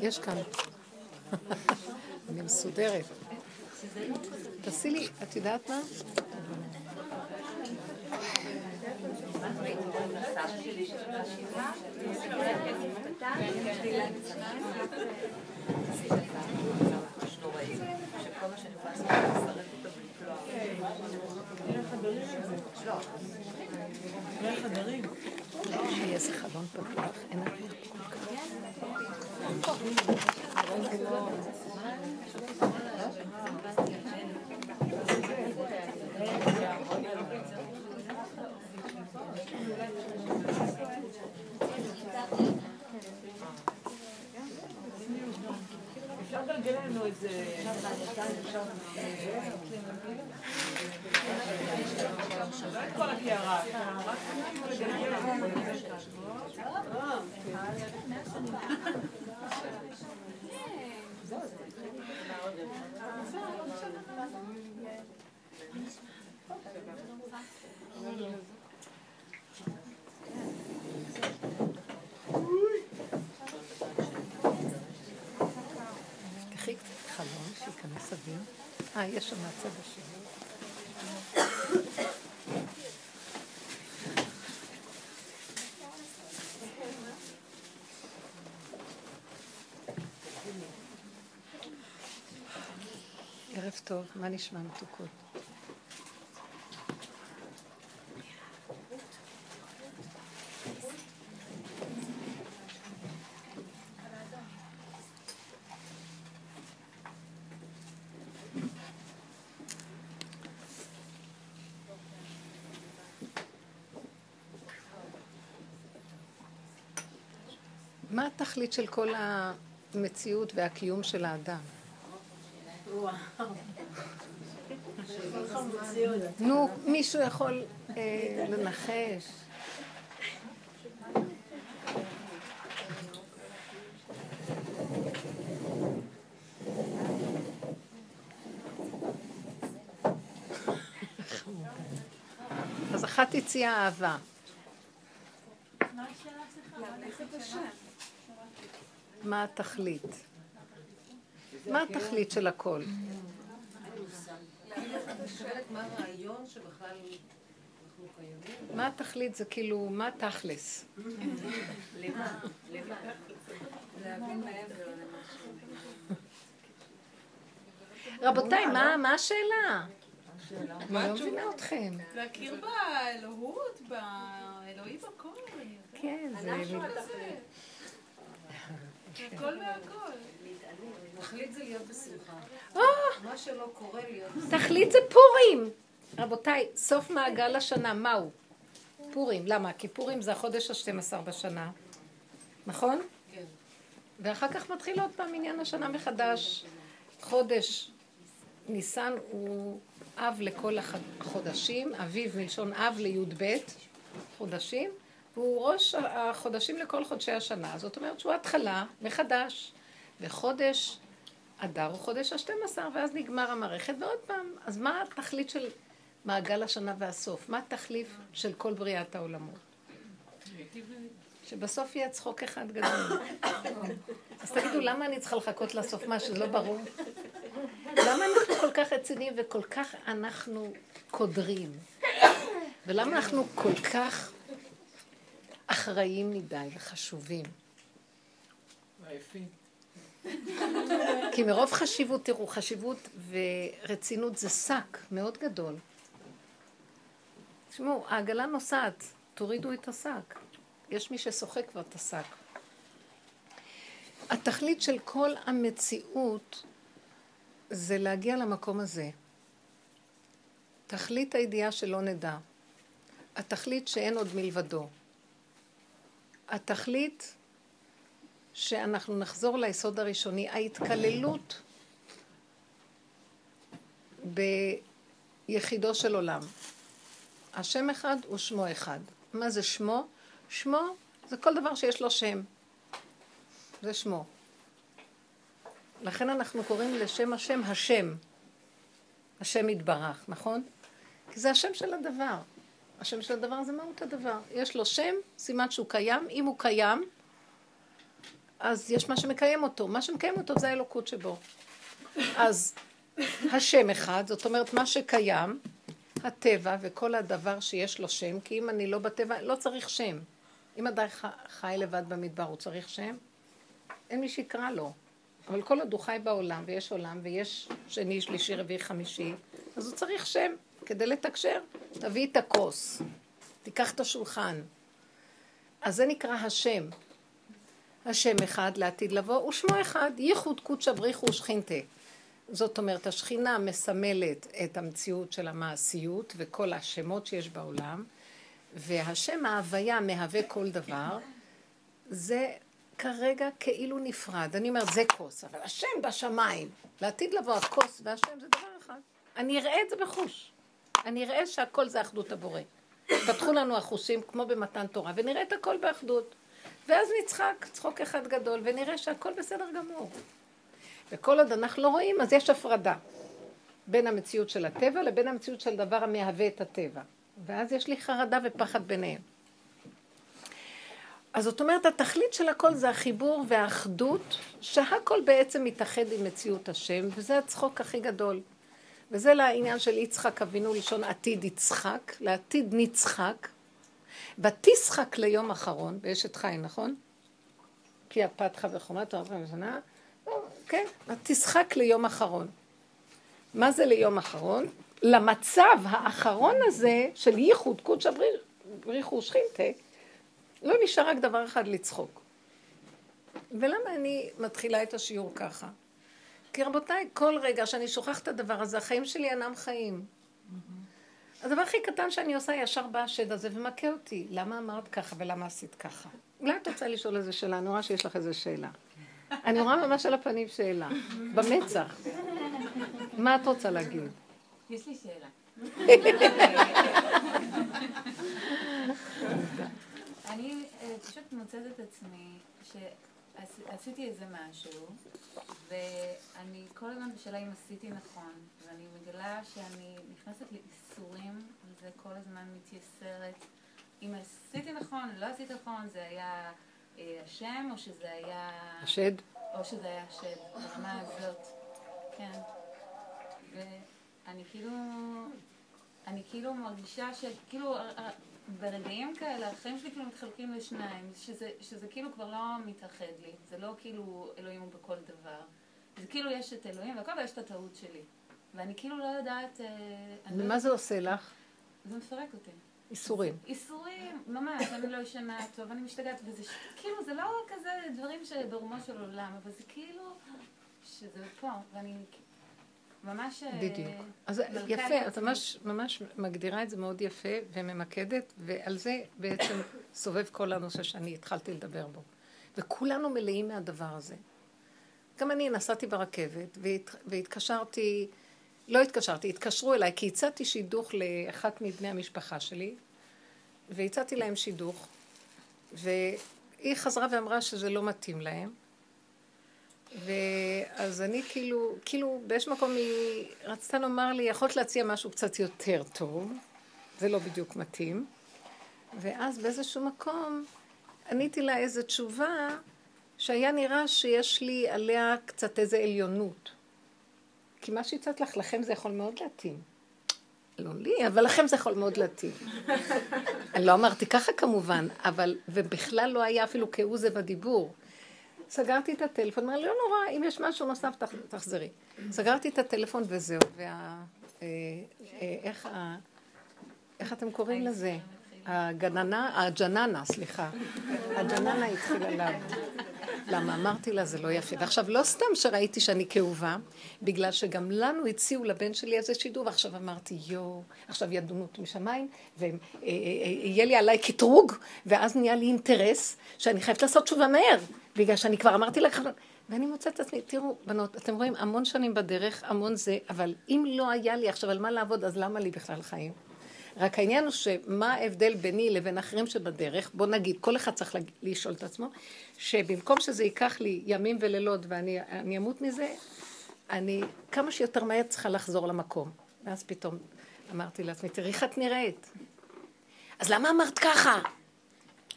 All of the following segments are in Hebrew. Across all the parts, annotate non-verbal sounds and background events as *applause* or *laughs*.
יש כאן. אני מסודרת. תעשי לי, את יודעת מה? שיהיה איזה חלון פתוח, אין אוויר כל אפשר לגלגל לנו איזה... לא את כל הקערה, רק לגלגל תפתחי קצת חלון, שייכנס אוויר. אה, יש שם מהצד השני. ערב טוב, מה נשמע מתוקות? מה התכלית של כל המציאות והקיום של האדם? נו, מישהו יכול אה, לנחש? אז אחת הציעה אהבה. מה התכלית? מה התכלית של הכל? מה התכלית זה כאילו, מה תכלס? רבותיי, מה השאלה? אני לא מבינה אתכם. להכיר באלוהות, באלוהי בכל. כן, זה... הכל והכל. תכלית זה להיות בשמחה. אה! מה שלא קורה להיות תכלית זה פורים. רבותיי, סוף מעגל השנה, מהו? פורים. למה? כי פורים זה החודש ה-12 בשנה, נכון? כן. ואחר כך מתחיל עוד פעם עניין השנה מחדש. חודש ניסן הוא אב לכל החודשים, אביב מלשון אב לי"ב חודשים, והוא ראש החודשים לכל חודשי השנה. זאת אומרת שהוא התחלה מחדש, וחודש אדר הוא חודש ה-12, ואז נגמר המערכת, ועוד פעם. אז מה התכלית של מעגל השנה והסוף? מה התחליף של כל בריאת העולמות? שבסוף יהיה צחוק אחד גדול. *coughs* אז תגידו, למה אני צריכה לחכות לסוף? מה, שזה לא ברור? למה אנחנו כל כך רציניים וכל כך אנחנו קודרים? ולמה אנחנו כל כך אחראיים מדי וחשובים? כי מרוב חשיבות, תראו, חשיבות ורצינות זה שק מאוד גדול. תשמעו, העגלה נוסעת, תורידו את השק. יש מי ששוחק כבר את השק. התכלית של כל המציאות זה להגיע למקום הזה. תכלית הידיעה שלא נדע. התכלית שאין עוד מלבדו. התכלית שאנחנו נחזור ליסוד הראשוני, ההתקללות ביחידו של עולם. השם אחד הוא שמו אחד. מה זה שמו? שמו זה כל דבר שיש לו שם. זה שמו. לכן אנחנו קוראים לשם השם השם. השם יתברך, נכון? כי זה השם של הדבר. השם של הדבר זה מהות הדבר. יש לו שם, סימן שהוא קיים. אם הוא קיים, אז יש מה שמקיים אותו. מה שמקיים אותו זה האלוקות שבו. אז השם אחד, זאת אומרת, מה שקיים, הטבע וכל הדבר שיש לו שם, כי אם אני לא בטבע, לא צריך שם. אם אדם חי לבד במדבר, הוא צריך שם? אין מי שיקרא לו. אבל כל עוד הוא חי בעולם, ויש עולם, ויש שני, שלישי, רביעי, חמישי, אז הוא צריך שם כדי לתקשר. תביא את הכוס, תיקח את השולחן. אז זה נקרא השם. השם אחד לעתיד לבוא, ושמו אחד, ייחוד קודשא בריחו ושכינתה. זאת אומרת, השכינה מסמלת את המציאות של המעשיות וכל השמות שיש בעולם, והשם ההוויה מהווה כל דבר, זה כרגע כאילו נפרד. אני אומרת, זה כוס, אבל השם בשמיים. לעתיד לבוא הכוס והשם זה דבר אחד. אני אראה את זה בחוש. אני אראה שהכל זה אחדות הבורא. פתחו לנו החושים כמו במתן תורה, ונראה את הכל באחדות. ואז נצחק, צחוק אחד גדול, ונראה שהכל בסדר גמור. וכל עוד אנחנו לא רואים, אז יש הפרדה בין המציאות של הטבע לבין המציאות של דבר המהווה את הטבע. ואז יש לי חרדה ופחד ביניהם. אז זאת אומרת, התכלית של הכל זה החיבור והאחדות, שהכל בעצם מתאחד עם מציאות השם, וזה הצחוק הכי גדול. וזה לעניין של יצחק אבינו לשון עתיד יצחק, לעתיד נצחק, ותשחק ליום אחרון, באשת חי, נכון? כי הפתחה וחומת תורת שנה, כן, ותשחק ליום אחרון. מה זה ליום אחרון? למצב האחרון הזה של ייחוד קודשא בריחו שכינתה, לא נשאר רק דבר אחד לצחוק. ולמה אני מתחילה את השיעור ככה? כי רבותיי, כל רגע שאני שוכחת את הדבר הזה, החיים שלי אינם חיים. הדבר הכי קטן שאני עושה, ישר בא השד הזה ומכה אותי. למה אמרת ככה ולמה עשית ככה? אולי את רוצה לשאול איזה שאלה? אני רואה שיש לך איזה שאלה. אני רואה ממש על הפנים שאלה. במצח. מה את רוצה להגיד? יש לי שאלה. *laughs* אני אה, פשוט מוצאת את עצמי שעשיתי איזה משהו, ואני כל הזמן בשאלה אם עשיתי נכון, ואני מגלה שאני נכנסת לאיסורים, וזה כל הזמן מתייסרת. אם עשיתי נכון, לא עשיתי נכון, זה היה אה, השם, או שזה היה... השד? או שזה היה השד, ברמה הזאת. כן. ואני כאילו... אני כאילו מרגישה שכאילו ברגעים כאלה החיים שלי כאילו מתחלקים לשניים, שזה, שזה כאילו כבר לא מתאחד לי, זה לא כאילו אלוהים הוא בכל דבר. זה כאילו יש את אלוהים והכל ויש את הטעות שלי. ואני כאילו לא יודעת... אה, ומה לא... זה עושה לך? זה מפרק אותי. איסורים. איסורים, ממש, אני לא ישנה טוב, אני משתגעת, וזה כאילו, זה לא כזה דברים שברומו של עולם, אבל זה כאילו, שזה פה, ואני ממש... אה, בדיוק. אז יפה, את ממש, ממש מגדירה את זה מאוד יפה וממקדת, ועל זה בעצם סובב כל הנושא שאני התחלתי לדבר בו. וכולנו מלאים מהדבר הזה. גם אני נסעתי ברכבת והת, והתקשרתי, לא התקשרתי, התקשרו אליי, כי הצעתי שידוך לאחת מבני המשפחה שלי, והצעתי להם שידוך, והיא חזרה ואמרה שזה לא מתאים להם. ואז אני כאילו, כאילו באיזשהו מקום היא רצתה לומר לי, יכולת להציע משהו קצת יותר טוב, זה לא בדיוק מתאים. ואז באיזשהו מקום עניתי לה איזו תשובה שהיה נראה שיש לי עליה קצת איזו עליונות. כי מה שהצעת לך, לכם זה יכול מאוד להתאים. לא לי, אבל לכם זה יכול מאוד להתאים. *laughs* אני לא אמרתי ככה כמובן, אבל, ובכלל לא היה אפילו כהוא זה בדיבור. סגרתי את הטלפון, אמר לי, לא נורא, אם יש משהו נוסף, תחזרי. סגרתי את הטלפון וזהו, וה... אה, אה, איך ה... איך אתם קוראים לזה? הגננה, הג'ננה, סליחה. הג'ננה התחילה לעבוד. למה? אמרתי לה, זה לא יפה. ועכשיו, לא סתם שראיתי שאני כאובה, בגלל שגם לנו הציעו לבן שלי איזה שידור, ועכשיו אמרתי, יואו, עכשיו ידונו אותי משמיים, ויהיה אה, לי עליי קטרוג, ואז נהיה לי אינטרס שאני חייבת לעשות תשובה מהר. בגלל שאני כבר אמרתי לך, ואני מוצאת את עצמי, תראו, בנות, אתם רואים המון שנים בדרך, המון זה, אבל אם לא היה לי עכשיו על מה לעבוד, אז למה לי בכלל חיים? רק העניין הוא שמה ההבדל ביני לבין אחרים שבדרך, בוא נגיד, כל אחד צריך לשאול את עצמו, שבמקום שזה ייקח לי ימים ולילות ואני אמות מזה, אני כמה שיותר מהר צריכה לחזור למקום. ואז פתאום אמרתי לעצמי, תראי איך את נראית. אז למה אמרת ככה?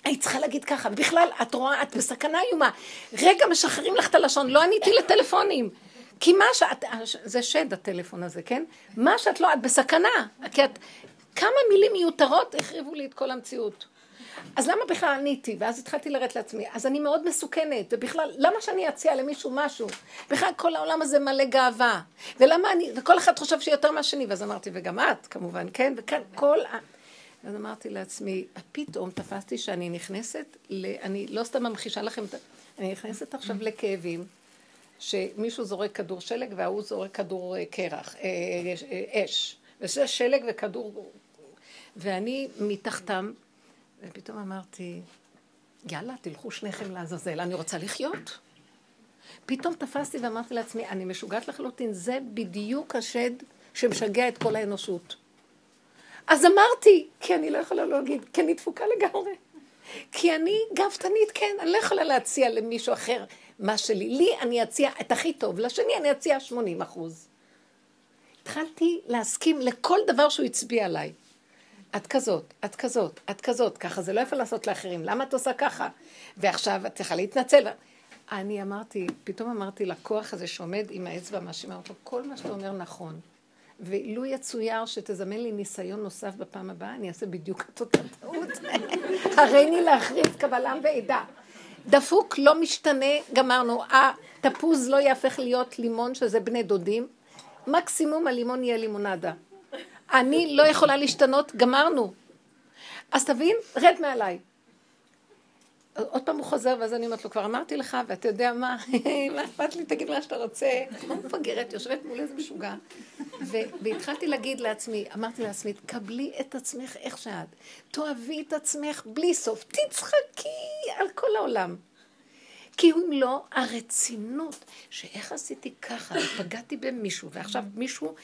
היית צריכה להגיד ככה, ובכלל, את רואה, את בסכנה איומה. רגע, משחררים לך את הלשון, לא עניתי לטלפונים. כי מה שאת, זה שד הטלפון הזה, כן? מה שאת לא, את בסכנה. כי את, כמה מילים מיותרות החריבו לי את כל המציאות. אז למה בכלל עניתי? ואז התחלתי לרדת לעצמי. אז אני מאוד מסוכנת, ובכלל, למה שאני אציע למישהו משהו? בכלל כל העולם הזה מלא גאווה. ולמה אני, וכל אחד חושב שיותר מהשני, ואז אמרתי, וגם את, כמובן, כן? וכאן כל ה... אז אמרתי לעצמי, פתאום תפסתי שאני נכנסת, ל... אני לא סתם ממחישה לכם, אני נכנסת עכשיו לכאבים, שמישהו זורק כדור שלג וההוא זורק כדור אה, קרח, אה, אה, אש, וזה שלג וכדור, ואני מתחתם, ופתאום אמרתי, יאללה, תלכו שניכם לעזאזל, אני רוצה לחיות. פתאום תפסתי ואמרתי לעצמי, אני משוגעת לחלוטין, זה בדיוק השד שמשגע את כל האנושות. אז אמרתי, כי אני לא יכולה להגיד, כי אני דפוקה לגמרי. כי אני גאוותנית, כן, אני לא יכולה להציע למישהו אחר מה שלי. לי אני אציע את הכי טוב, לשני אני אציע 80 אחוז. התחלתי להסכים לכל דבר שהוא הצביע עליי. את כזאת, את כזאת, את כזאת, ככה זה לא יפה לעשות לאחרים, למה את עושה ככה? ועכשיו את צריכה להתנצל. אני אמרתי, פתאום אמרתי לכוח הזה שעומד עם האצבע המאשימה אותו, כל מה שאתה אומר נכון. ולו יצויר שתזמן לי ניסיון נוסף בפעם הבאה, אני אעשה בדיוק את אותה טעות. *laughs* הריני להכריז קבלם ועדה. דפוק לא משתנה, גמרנו. התפוז לא יהפך להיות לימון, שזה בני דודים. מקסימום הלימון יהיה לימונדה. אני לא יכולה להשתנות, גמרנו. אז תבין, רד מעליי. עוד פעם הוא חוזר, ואז אני אומרת לו, כבר אמרתי לך, ואתה יודע מה, *laughs* מה אכפת לי, תגיד מה שאתה רוצה. כמו מפגרת, יושבת מול איזה משוגע. והתחלתי להגיד לעצמי, אמרתי לעצמי, קבלי את עצמך איך שאת. תאהבי את עצמך בלי סוף. תצחקי על כל העולם. כי אם לא, הרצינות, שאיך עשיתי ככה, פגעתי במישהו, ועכשיו מישהו,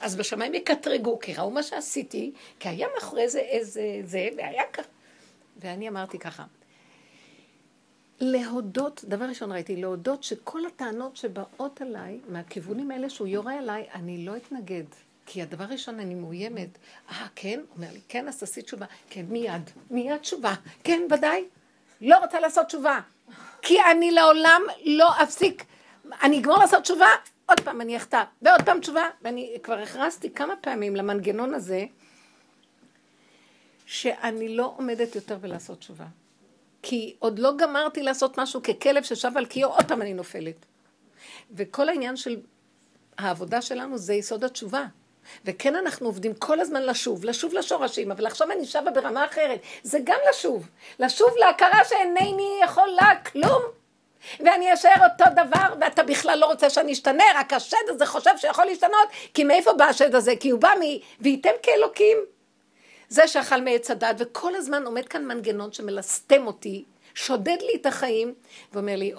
אז בשמיים יקטרגו, כי ראו מה שעשיתי, כי היה מאחורי זה איזה זה, והיה ככה. ואני אמרתי ככה, להודות, דבר ראשון ראיתי, להודות שכל הטענות שבאות עליי, מהכיוונים האלה שהוא יורה עליי, אני לא אתנגד. כי הדבר ראשון, אני מאוימת. אה, כן? אומר לי, כן, אז תעשי תשובה. כן, מיד. מיד תשובה. כן, ודאי. לא רוצה לעשות תשובה. כי אני לעולם לא אפסיק. אני אגמור לעשות תשובה, עוד פעם אני אחטא. ועוד פעם תשובה. ואני כבר הכרזתי כמה פעמים למנגנון הזה, שאני לא עומדת יותר בלעשות תשובה. כי עוד לא גמרתי לעשות משהו ככלב ששב על קיו, עוד פעם אני נופלת. וכל העניין של העבודה שלנו זה יסוד התשובה. וכן אנחנו עובדים כל הזמן לשוב, לשוב לשורשים, אבל עכשיו אני שבה ברמה אחרת. זה גם לשוב. לשוב להכרה שאינני יכולה כלום. ואני אשאר אותו דבר, ואתה בכלל לא רוצה שאני אשתנה, רק השד הזה חושב שיכול להשתנות, כי מאיפה בא השד הזה? כי הוא בא מ... וייתם כאלוקים. זה שאכל מעץ הדת, וכל הזמן עומד כאן מנגנון שמלסתם אותי, שודד לי את החיים, ואומר לי,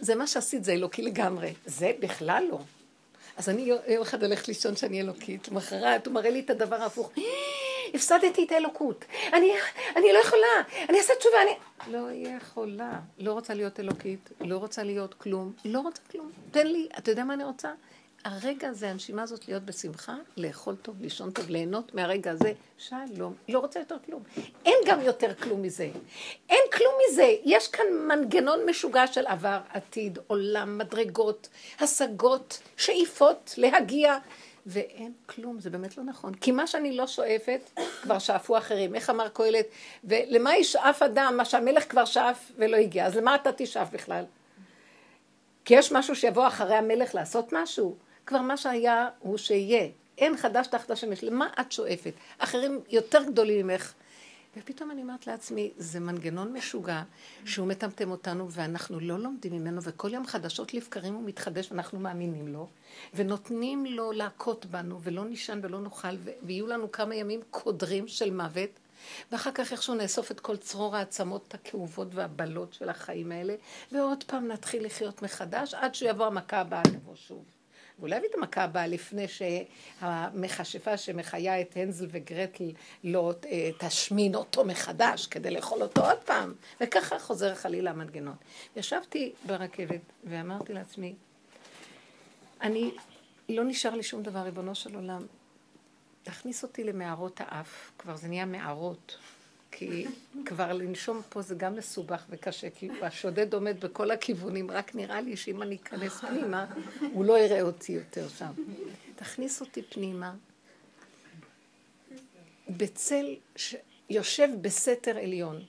זה מה שעשית, זה אלוקי לגמרי. זה בכלל לא. אז אני יום אחד הולכת לישון שאני אלוקית, למחרת הוא מראה לי את הדבר ההפוך. הפסדתי את האלוקות. אני, אני לא יכולה, אני אעשה תשובה, אני... לא יכולה. לא רוצה להיות אלוקית, לא רוצה להיות כלום, לא רוצה כלום. תן לי, אתה יודע מה אני רוצה? הרגע הזה, הנשימה הזאת להיות בשמחה, לאכול טוב, לישון טוב, ליהנות מהרגע הזה, שלום, לא רוצה יותר כלום. אין גם יותר כלום מזה. אין כלום מזה. יש כאן מנגנון משוגע של עבר, עתיד, עולם, מדרגות, השגות, שאיפות, להגיע, ואין כלום, זה באמת לא נכון. כי מה שאני לא שואפת, כבר שאפו אחרים. איך אמר קהלת? ולמה ישאף אדם, מה שהמלך כבר שאף ולא הגיע, אז למה אתה תשאף בכלל? כי יש משהו שיבוא אחרי המלך לעשות משהו? כבר מה שהיה הוא שיהיה. אין חדש תחת השמש. למה את שואפת? אחרים יותר גדולים ממך. ופתאום אני אומרת לעצמי, זה מנגנון משוגע שהוא מטמטם אותנו ואנחנו לא לומדים ממנו וכל יום חדשות לבקרים הוא מתחדש ואנחנו מאמינים לו ונותנים לו להכות בנו ולא נישן ולא נאכל ויהיו לנו כמה ימים קודרים של מוות ואחר כך איכשהו נאסוף את כל צרור העצמות הכאובות והבלות של החיים האלה ועוד פעם נתחיל לחיות מחדש עד שיבוא המכה הבאה לבוא שוב. ואולי הביא את המכה הבאה לפני שהמכשפה שמחיה את הנזל וגרטל לא אה, תשמין אותו מחדש כדי לאכול אותו עוד פעם. וככה חוזר חלילה המנגנון. ישבתי ברכבת ואמרתי לעצמי, אני, לא נשאר לי שום דבר, ריבונו של עולם. תכניס אותי למערות האף, כבר זה נהיה מערות, כי כבר לנשום פה זה גם מסובך וקשה, כי השודד עומד בכל הכיוונים, רק נראה לי שאם אני אכנס פנימה, הוא לא יראה אותי יותר שם. תכניס אותי פנימה, בצל, ש... יושב בסתר עליון.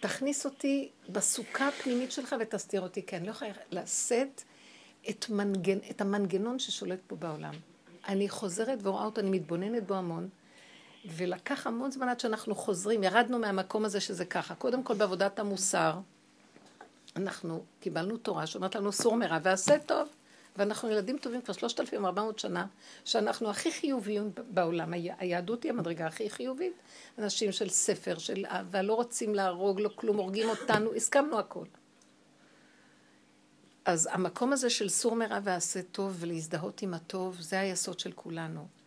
תכניס אותי בסוכה הפנימית שלך ותסתיר אותי, כי אני לא יכולה לשאת את, מנגנ... את המנגנון ששולט פה בעולם. אני חוזרת ורואה אותו, אני מתבוננת בו המון, ולקח המון זמן עד שאנחנו חוזרים, ירדנו מהמקום הזה שזה ככה. קודם כל בעבודת המוסר, אנחנו קיבלנו תורה שאומרת לנו סור מרע ועשה טוב. ואנחנו ילדים טובים כבר 3,400 שנה, שאנחנו הכי חיוביים בעולם. היהדות היא המדרגה הכי חיובית. אנשים של ספר, של אהבה, לא רוצים להרוג, לא כלום, הורגים אותנו, הסכמנו הכל. אז המקום הזה של סור מרע ועשה טוב ולהזדהות עם הטוב, זה היסוד של כולנו.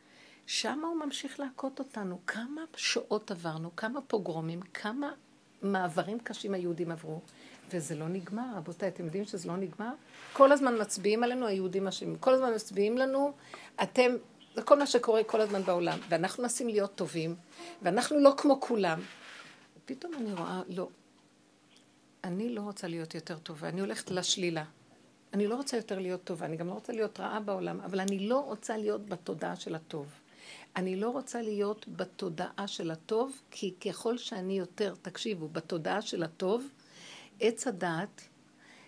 שם הוא ממשיך להכות אותנו. כמה שעות עברנו, כמה פוגרומים, כמה מעברים קשים היהודים עברו. וזה לא נגמר, רבותיי, אתם יודעים שזה לא נגמר? כל הזמן מצביעים עלינו, היהודים אשמים. כל הזמן מצביעים לנו, אתם, זה כל מה שקורה כל הזמן בעולם. ואנחנו מנסים להיות טובים, ואנחנו לא כמו כולם. פתאום אני רואה, לא. אני לא רוצה להיות יותר טובה, אני הולכת לשלילה. אני לא רוצה יותר להיות טובה, אני גם לא רוצה להיות רעה בעולם, אבל אני לא רוצה להיות בתודעה של הטוב. אני לא רוצה להיות בתודעה של הטוב, כי ככל שאני יותר, תקשיבו, בתודעה של הטוב, עץ הדעת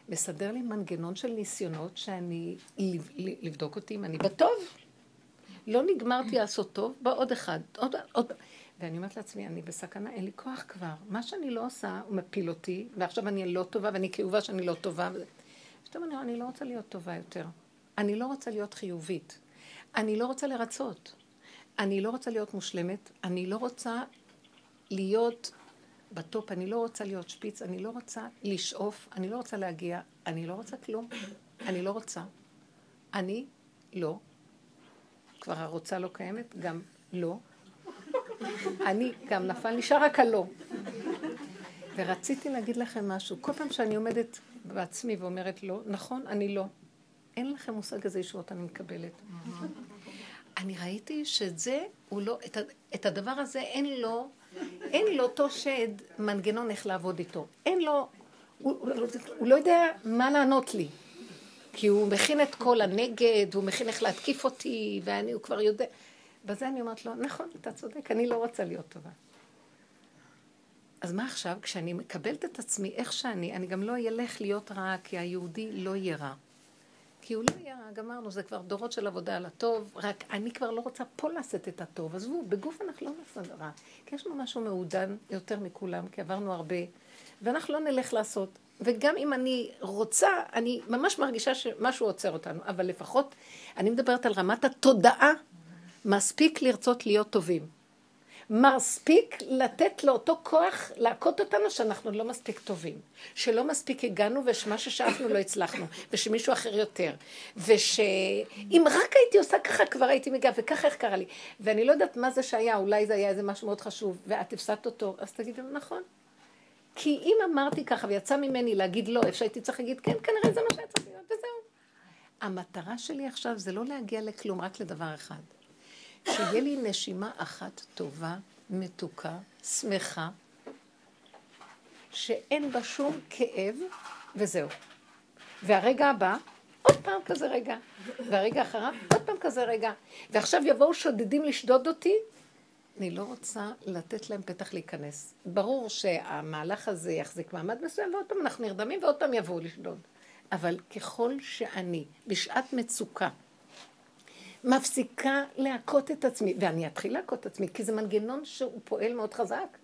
מסדר לי מנגנון של ניסיונות שאני, לבדוק אותי אם אני בטוב. לא נגמרתי לעשות טוב, בא עוד אחד, עוד, עוד. ואני אומרת לעצמי, אני בסכנה, אין לי כוח כבר. מה שאני לא עושה, הוא מפיל אותי, ועכשיו אני לא טובה, ואני כאובה שאני לא טובה. פתאום אני אני לא רוצה להיות טובה יותר. אני לא רוצה להיות חיובית. אני לא רוצה לרצות. אני לא רוצה להיות מושלמת. אני לא רוצה להיות בטופ, אני לא רוצה להיות שפיץ, אני לא רוצה לשאוף, אני לא רוצה להגיע, אני לא רוצה כלום, אני לא רוצה. אני לא. כבר הרוצה לא קיימת, גם לא. אני גם נפל, נשאר רק הלא. ורציתי להגיד לכם משהו. כל פעם שאני עומדת בעצמי ואומרת לא, נכון, אני לא. אין לכם מושג איזה ישועות אני מקבלת. אני ראיתי שאת זה, הוא לא, את, את הדבר הזה אין לו אין לאותו שד מנגנון איך לעבוד איתו. אין לו, הוא, הוא לא יודע מה לענות לי. כי הוא מכין את כל הנגד, הוא מכין איך להתקיף אותי, ואני, הוא כבר יודע. בזה אני אומרת לו, נכון, אתה צודק, אני לא רוצה להיות טובה. אז מה עכשיו? כשאני מקבלת את עצמי איך שאני, אני גם לא אלך להיות רעה, כי היהודי לא יהיה רע. כי הוא לא היה, גמרנו, זה כבר דורות של עבודה על הטוב, רק אני כבר לא רוצה פה לעשות את הטוב. עזבו, בגוף אנחנו לא נעשה רע. כי יש לנו משהו מעודן יותר מכולם, כי עברנו הרבה, ואנחנו לא נלך לעשות. וגם אם אני רוצה, אני ממש מרגישה שמשהו עוצר אותנו, אבל לפחות, אני מדברת על רמת התודעה, מספיק לרצות להיות טובים. מספיק לתת לאותו כוח להכות אותנו שאנחנו לא מספיק טובים, שלא מספיק הגענו ושמה ששאפנו לא הצלחנו, ושמישהו אחר יותר, ושאם רק הייתי עושה ככה כבר הייתי מגיעה, וככה איך קרה לי, ואני לא יודעת מה זה שהיה, אולי זה היה איזה משהו מאוד חשוב, ואת הפסדת אותו, אז תגידי לו נכון. כי אם אמרתי ככה ויצא ממני להגיד לא, איפה שהייתי צריך להגיד כן, כנראה זה מה שהיה צריך להיות, וזהו. המטרה שלי עכשיו זה לא להגיע לכלום, רק לדבר אחד. שיהיה לי נשימה אחת טובה, מתוקה, שמחה, שאין בה שום כאב, וזהו. והרגע הבא, עוד פעם כזה רגע, והרגע אחריו, עוד פעם כזה רגע. ועכשיו יבואו שודדים לשדוד אותי, אני לא רוצה לתת להם פתח להיכנס. ברור שהמהלך הזה יחזיק מעמד מסוים, ועוד פעם אנחנו נרדמים, ועוד פעם יבואו לשדוד. אבל ככל שאני בשעת מצוקה מפסיקה להכות את עצמי, ואני אתחיל להכות את עצמי, כי זה מנגנון שהוא פועל מאוד חזק.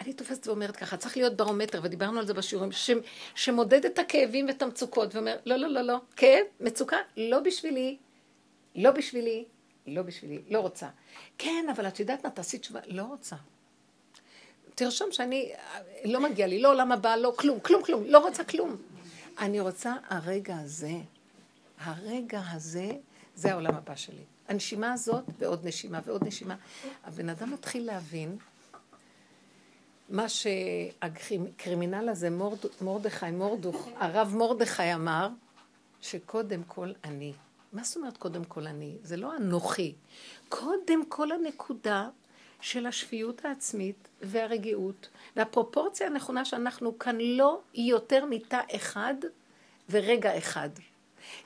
אני תופסת ואומרת ככה, צריך להיות ברומטר, ודיברנו על זה בשיעורים, ש, שמודד את הכאבים ואת המצוקות, ואומר, לא, לא, לא, לא, כאב, מצוקה, לא בשבילי, לא בשבילי, לא בשבילי, לא רוצה. כן, אבל את יודעת מה, תעשי תשובה, לא רוצה. תרשום שאני, לא מגיע לי, לא עולם הבא, לא כלום, כלום, כלום, לא רוצה כלום. אני רוצה הרגע הזה, הרגע הזה, זה העולם הבא שלי. הנשימה הזאת ועוד נשימה ועוד נשימה. הבן אדם מתחיל להבין מה שהקרימינל הזה, מורד, מורדכי, מורדוך, הרב מורדכי אמר, שקודם כל אני. מה זאת אומרת קודם כל אני? זה לא אנוכי. קודם כל הנקודה של השפיות העצמית והרגיעות, והפרופורציה הנכונה שאנחנו כאן לא יותר מתא אחד ורגע אחד.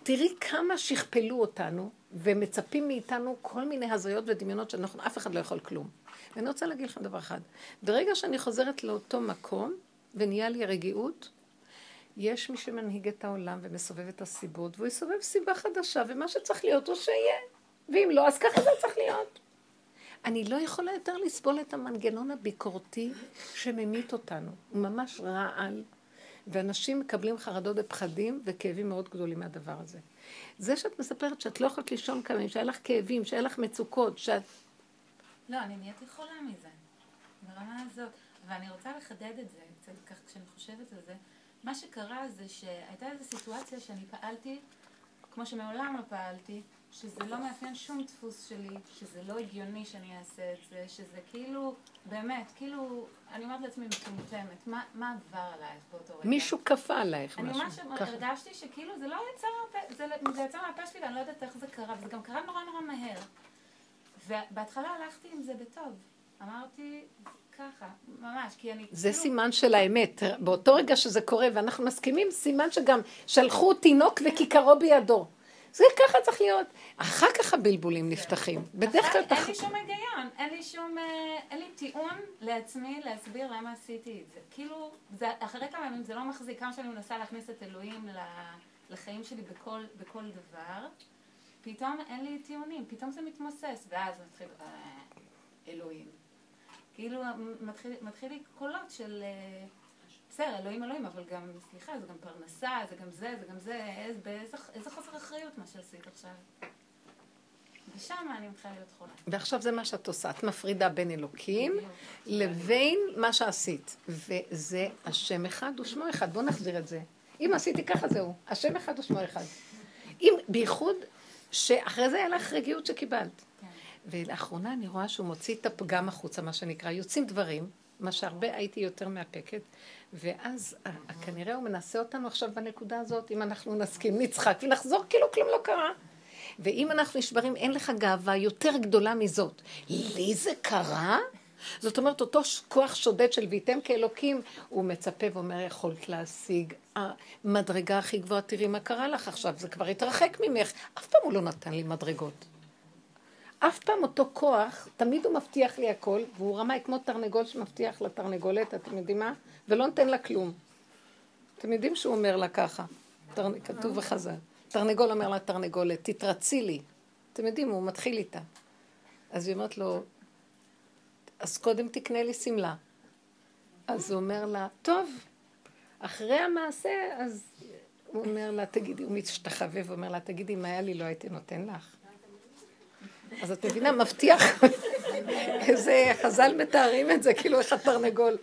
תראי כמה שכפלו אותנו ומצפים מאיתנו כל מיני הזיות ודמיונות שאנחנו, אף אחד לא יכול כלום. ואני רוצה להגיד לכם דבר אחד. ברגע שאני חוזרת לאותו מקום ונהיה לי רגיעות, יש מי שמנהיג את העולם ומסובב את הסיבות, והוא יסובב סיבה חדשה, ומה שצריך להיות הוא שיהיה. ואם לא, אז ככה זה צריך להיות. אני לא יכולה יותר לסבול את המנגנון הביקורתי שממית אותנו. הוא ממש רעל, ואנשים מקבלים חרדות ופחדים וכאבים מאוד גדולים מהדבר הזה. זה שאת מספרת שאת לא יכולת לישון כמה ימים, שהיה לך כאבים, שהיה לך מצוקות, שאת... לא, אני נהייתי חולה מזה, ברמה הזאת. ואני רוצה לחדד את זה, קצת ככה כשאני חושבת על זה. מה שקרה זה שהייתה איזו סיטואציה שאני פעלתי, כמו שמעולם לא פעלתי, שזה לא מאפיין שום דפוס שלי, שזה לא הגיוני שאני אעשה את זה, שזה כאילו, באמת, כאילו, אני אומרת לעצמי מטומטמת, מה, מה עבר עלייך באותו רגע? מישהו כפה עלייך אני משהו. ממש ככה. הרגשתי שכאילו זה לא יצא, מהפה- זה, זה יצא מהפה שלי ואני לא יודעת איך זה קרה, וזה גם קרה נורא נורא מהר. ובהתחלה הלכתי עם זה בטוב. אמרתי, ככה, ממש, כי אני... זה כאילו- סימן של האמת. באותו רגע שזה קורה ואנחנו מסכימים, סימן שגם שלחו תינוק וכיכרו בידו. זה ככה צריך להיות. אחר כך הבלבולים נפתחים. בדרך כלל... אין לי שום היגיון, אין לי שום, אה, אין לי טיעון לעצמי להסביר למה עשיתי את זה. כאילו, זה, אחרי כמה ימים זה לא מחזיק, כמה שאני מנסה להכניס את אלוהים לחיים שלי בכל, בכל דבר, פתאום אין לי טיעונים, פתאום זה מתמוסס, ואז מתחיל, אה, אלוהים. כאילו, מתחיל, מתחיל לי קולות של, בסדר, אלוהים אלוהים, אבל גם, סליחה, זה גם פרנסה, זה גם זה, זה גם זה, איזה, באיזה, איזה חוסר אחריות מה שעשית עכשיו. ושם אני מתחילה להיות חולה. ועכשיו זה מה שאת עושה. את מפרידה בין אלוקים לבין מה שעשית. וזה השם אחד ושמו אחד. בואו נחזיר את זה. אם עשיתי ככה, זהו. השם אחד ושמו אחד. אם, בייחוד שאחרי זה היה לך רגיעות שקיבלת. כן. ולאחרונה אני רואה שהוא מוציא את הפגם החוצה, מה שנקרא. יוצאים דברים, מה שהרבה הייתי יותר מאפקת, ואז ה- ה- כנראה הוא מנסה אותנו עכשיו בנקודה הזאת, אם אנחנו נסכים, נצחק ונחזור כאילו כלום לא קרה. ואם אנחנו נשברים, אין לך גאווה יותר גדולה מזאת. לי זה קרה? זאת אומרת, אותו כוח שודד של ויתם כאלוקים, הוא מצפה ואומר, יכולת להשיג המדרגה הכי גבוהה, תראי מה קרה לך עכשיו, זה כבר התרחק ממך. אף פעם הוא לא נתן לי מדרגות. אף פעם אותו כוח, תמיד הוא מבטיח לי הכל, והוא רמאי כמו תרנגול שמבטיח לתרנגולת, אתם יודעים מה? ולא נותן לה כלום. אתם יודעים שהוא אומר לה ככה, תרנ... כתוב בחז"ל. תרנגול אומר לה תרנגולת, תתרצי לי. אתם יודעים, הוא מתחיל איתה. אז היא אומרת לו, אז קודם תקנה לי שמלה. אז הוא אומר לה, טוב, אחרי המעשה, אז הוא אומר לה, תגידי, הוא משתחווה ואומר לה, תגידי, אם היה לי לא הייתי נותן לך. אז את מבינה, מבטיח, איזה חז"ל מתארים את זה, כאילו איך התרנגול.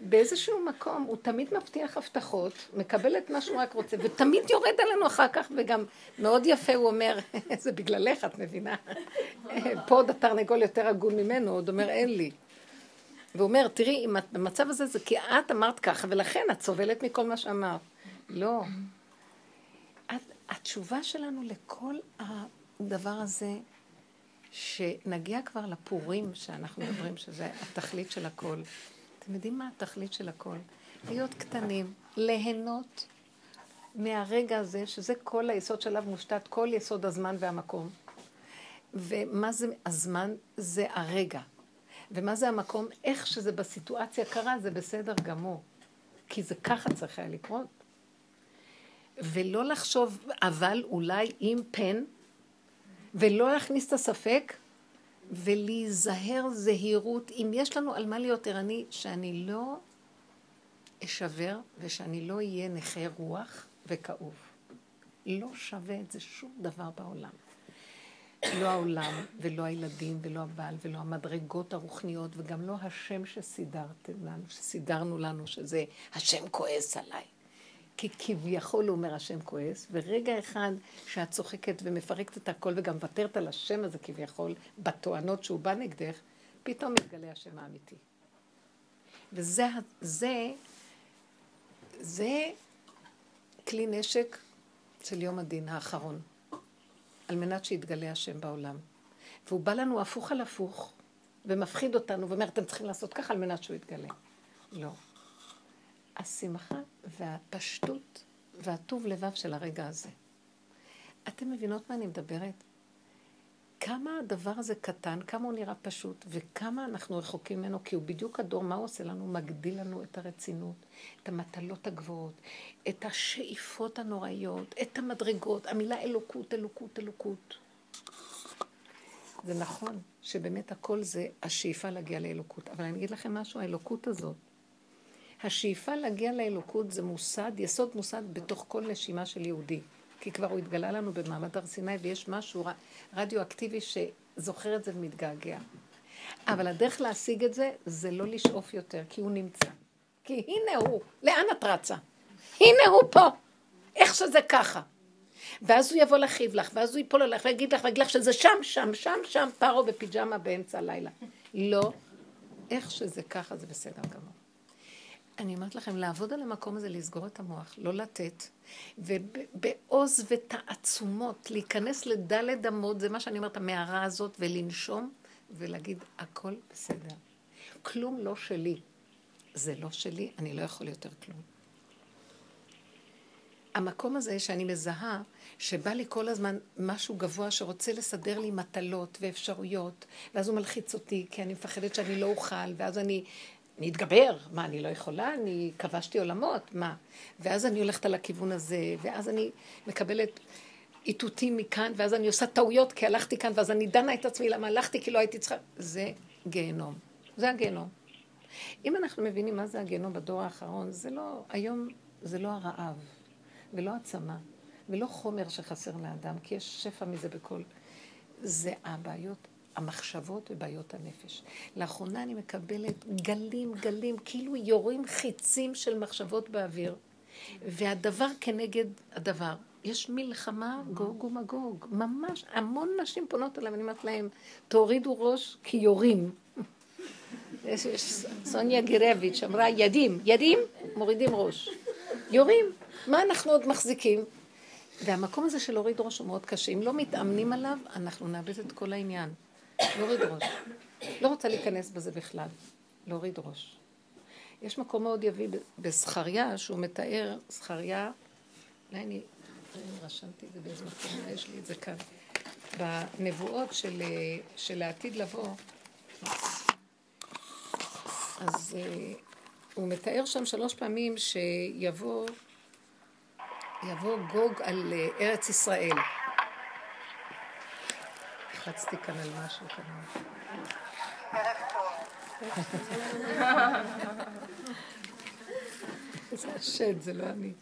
באיזשהו מקום הוא תמיד מבטיח הבטחות, מקבל את מה שהוא רק רוצה, ותמיד יורד עלינו אחר כך, וגם מאוד יפה הוא אומר, *laughs* זה בגללך, את מבינה? פה עוד התרנגול יותר הגון ממנו, עוד אומר, אין לי. והוא אומר, תראי, אם את במצב הזה, זה כי את אמרת ככה, ולכן את סובלת מכל מה שאמרת. לא. התשובה שלנו לכל הדבר הזה, שנגיע כבר לפורים שאנחנו מדברים, שזה התכלית של הכל. אתם יודעים מה התכלית של הכל? להיות קטנים, ליהנות מהרגע הזה, שזה כל היסוד שעליו מושתת, כל יסוד הזמן והמקום. ומה זה הזמן? זה הרגע. ומה זה המקום? איך שזה בסיטואציה קרה, זה בסדר גמור. כי זה ככה צריך היה לקרות. ולא לחשוב, אבל אולי עם פן, ולא להכניס את הספק, ולהיזהר זהירות, אם יש לנו על מה להיות ערני, שאני לא אשבר ושאני לא אהיה נכה רוח וכאוב. לא שווה את זה שום דבר בעולם. לא העולם, ולא הילדים, ולא הבעל, ולא המדרגות הרוחניות, וגם לא השם שסידרתם לנו, שסידרנו לנו, שזה השם כועס עליי. כי כביכול הוא אומר השם כועס, ורגע אחד שאת צוחקת ומפרקת את הכל וגם מוותרת על השם הזה כביכול, בטוענות שהוא בא נגדך, פתאום מתגלה השם האמיתי. וזה זה, זה כלי נשק של יום הדין האחרון, על מנת שיתגלה השם בעולם. והוא בא לנו הפוך על הפוך, ומפחיד אותנו, ואומר, אתם צריכים לעשות ככה על מנת שהוא יתגלה. לא. השמחה והפשטות והטוב לבב של הרגע הזה. אתם מבינות מה אני מדברת? כמה הדבר הזה קטן, כמה הוא נראה פשוט, וכמה אנחנו רחוקים ממנו, כי הוא בדיוק הדור, מה הוא עושה לנו? מגדיל לנו את הרצינות, את המטלות הגבוהות, את השאיפות הנוראיות, את המדרגות, המילה אלוקות, אלוקות, אלוקות. זה נכון שבאמת הכל זה השאיפה להגיע לאלוקות, אבל אני אגיד לכם משהו, האלוקות הזאת, השאיפה להגיע לאלוקות זה מוסד, יסוד מוסד בתוך כל נשימה של יהודי. כי כבר הוא התגלה לנו במעמד הר סיני ויש משהו רדיואקטיבי שזוכר את זה ומתגעגע. אבל הדרך להשיג את זה, זה לא לשאוף יותר, כי הוא נמצא. כי הנה הוא, לאן את רצה? הנה הוא פה, איך שזה ככה. ואז הוא יבוא להכאיב לך, ואז הוא ייפול עליך ויגיד לך, ויגיד לך שזה שם, שם, שם, שם, פרו בפיג'מה באמצע הלילה. לא, איך שזה ככה זה בסדר גמור. אני אומרת לכם, לעבוד על המקום הזה, לסגור את המוח, לא לתת, ובעוז ותעצומות, להיכנס לדלת אמות, זה מה שאני אומרת, המערה הזאת, ולנשום, ולהגיד, הכל בסדר. כלום לא שלי. זה לא שלי, אני לא יכול יותר כלום. המקום הזה שאני מזהה, שבא לי כל הזמן משהו גבוה שרוצה לסדר לי מטלות ואפשרויות, ואז הוא מלחיץ אותי, כי אני מפחדת שאני לא אוכל, ואז אני אני אתגבר, מה, אני לא יכולה? אני כבשתי עולמות, מה? ואז אני הולכת על הכיוון הזה, ואז אני מקבלת איתותים מכאן, ואז אני עושה טעויות כי הלכתי כאן, ואז אני דנה את עצמי למה הלכתי כי לא הייתי צריכה... זה גיהנום. זה הגיהנום. אם אנחנו מבינים מה זה הגיהנום בדור האחרון, זה לא, היום זה לא הרעב, ולא הצמא, ולא חומר שחסר לאדם, כי יש שפע מזה בכל... זה הבעיות המחשבות ובעיות הנפש. לאחרונה אני מקבלת גלים גלים, כאילו יורים חיצים של מחשבות באוויר, והדבר כנגד הדבר. יש מלחמה גוג ומגוג, ממש, המון נשים פונות אליי, אני אומרת להם, תורידו ראש כי יורים. סוניה גירביץ' אמרה, ידים, ידים, מורידים ראש. יורים, מה אנחנו עוד מחזיקים? והמקום הזה של להוריד ראש הוא מאוד קשה. אם לא מתאמנים עליו, אנחנו נאבד את כל העניין. להוריד ראש. לא רוצה להיכנס בזה בכלל. להוריד ראש. יש מקום מאוד יביא בזכריה, שהוא מתאר, זכריה, אולי אני, רשמתי את זה באיזה מקום, יש לי את זה כאן. בנבואות של, של העתיד לבוא, אז uh, הוא מתאר שם שלוש פעמים שיבוא יבוא גוג על uh, ארץ ישראל. לחצתי כאן על משהו כנראה. זה השד, זה לא אני.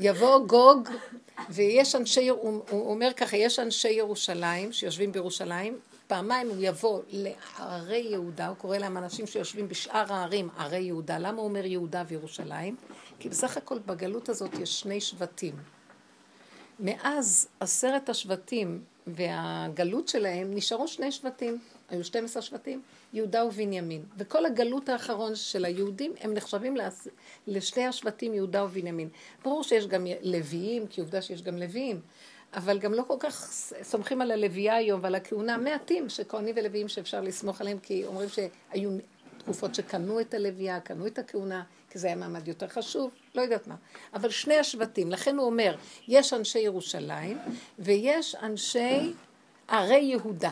יבוא גוג, ויש אנשי, הוא אומר ככה, יש אנשי ירושלים שיושבים בירושלים, פעמיים הוא יבוא לערי יהודה, הוא קורא להם אנשים שיושבים בשאר הערים, ערי יהודה. למה הוא אומר יהודה וירושלים? כי בסך הכל בגלות הזאת יש שני שבטים. מאז עשרת השבטים והגלות שלהם נשארו שני שבטים, היו 12 שבטים, יהודה ובנימין. וכל הגלות האחרון של היהודים הם נחשבים לשני השבטים יהודה ובנימין. ברור שיש גם לוויים, כי עובדה שיש גם לוויים, אבל גם לא כל כך סומכים על הלוויה היום ועל הכהונה. מעטים שכהנים ולוויים שאפשר לסמוך עליהם, כי אומרים שהיו תקופות שקנו את הלוויה, קנו את הכהונה, כי זה היה מעמד יותר חשוב, לא יודעת מה. אבל שני השבטים, לכן הוא אומר, יש אנשי ירושלים ויש אנשי ערי יהודה.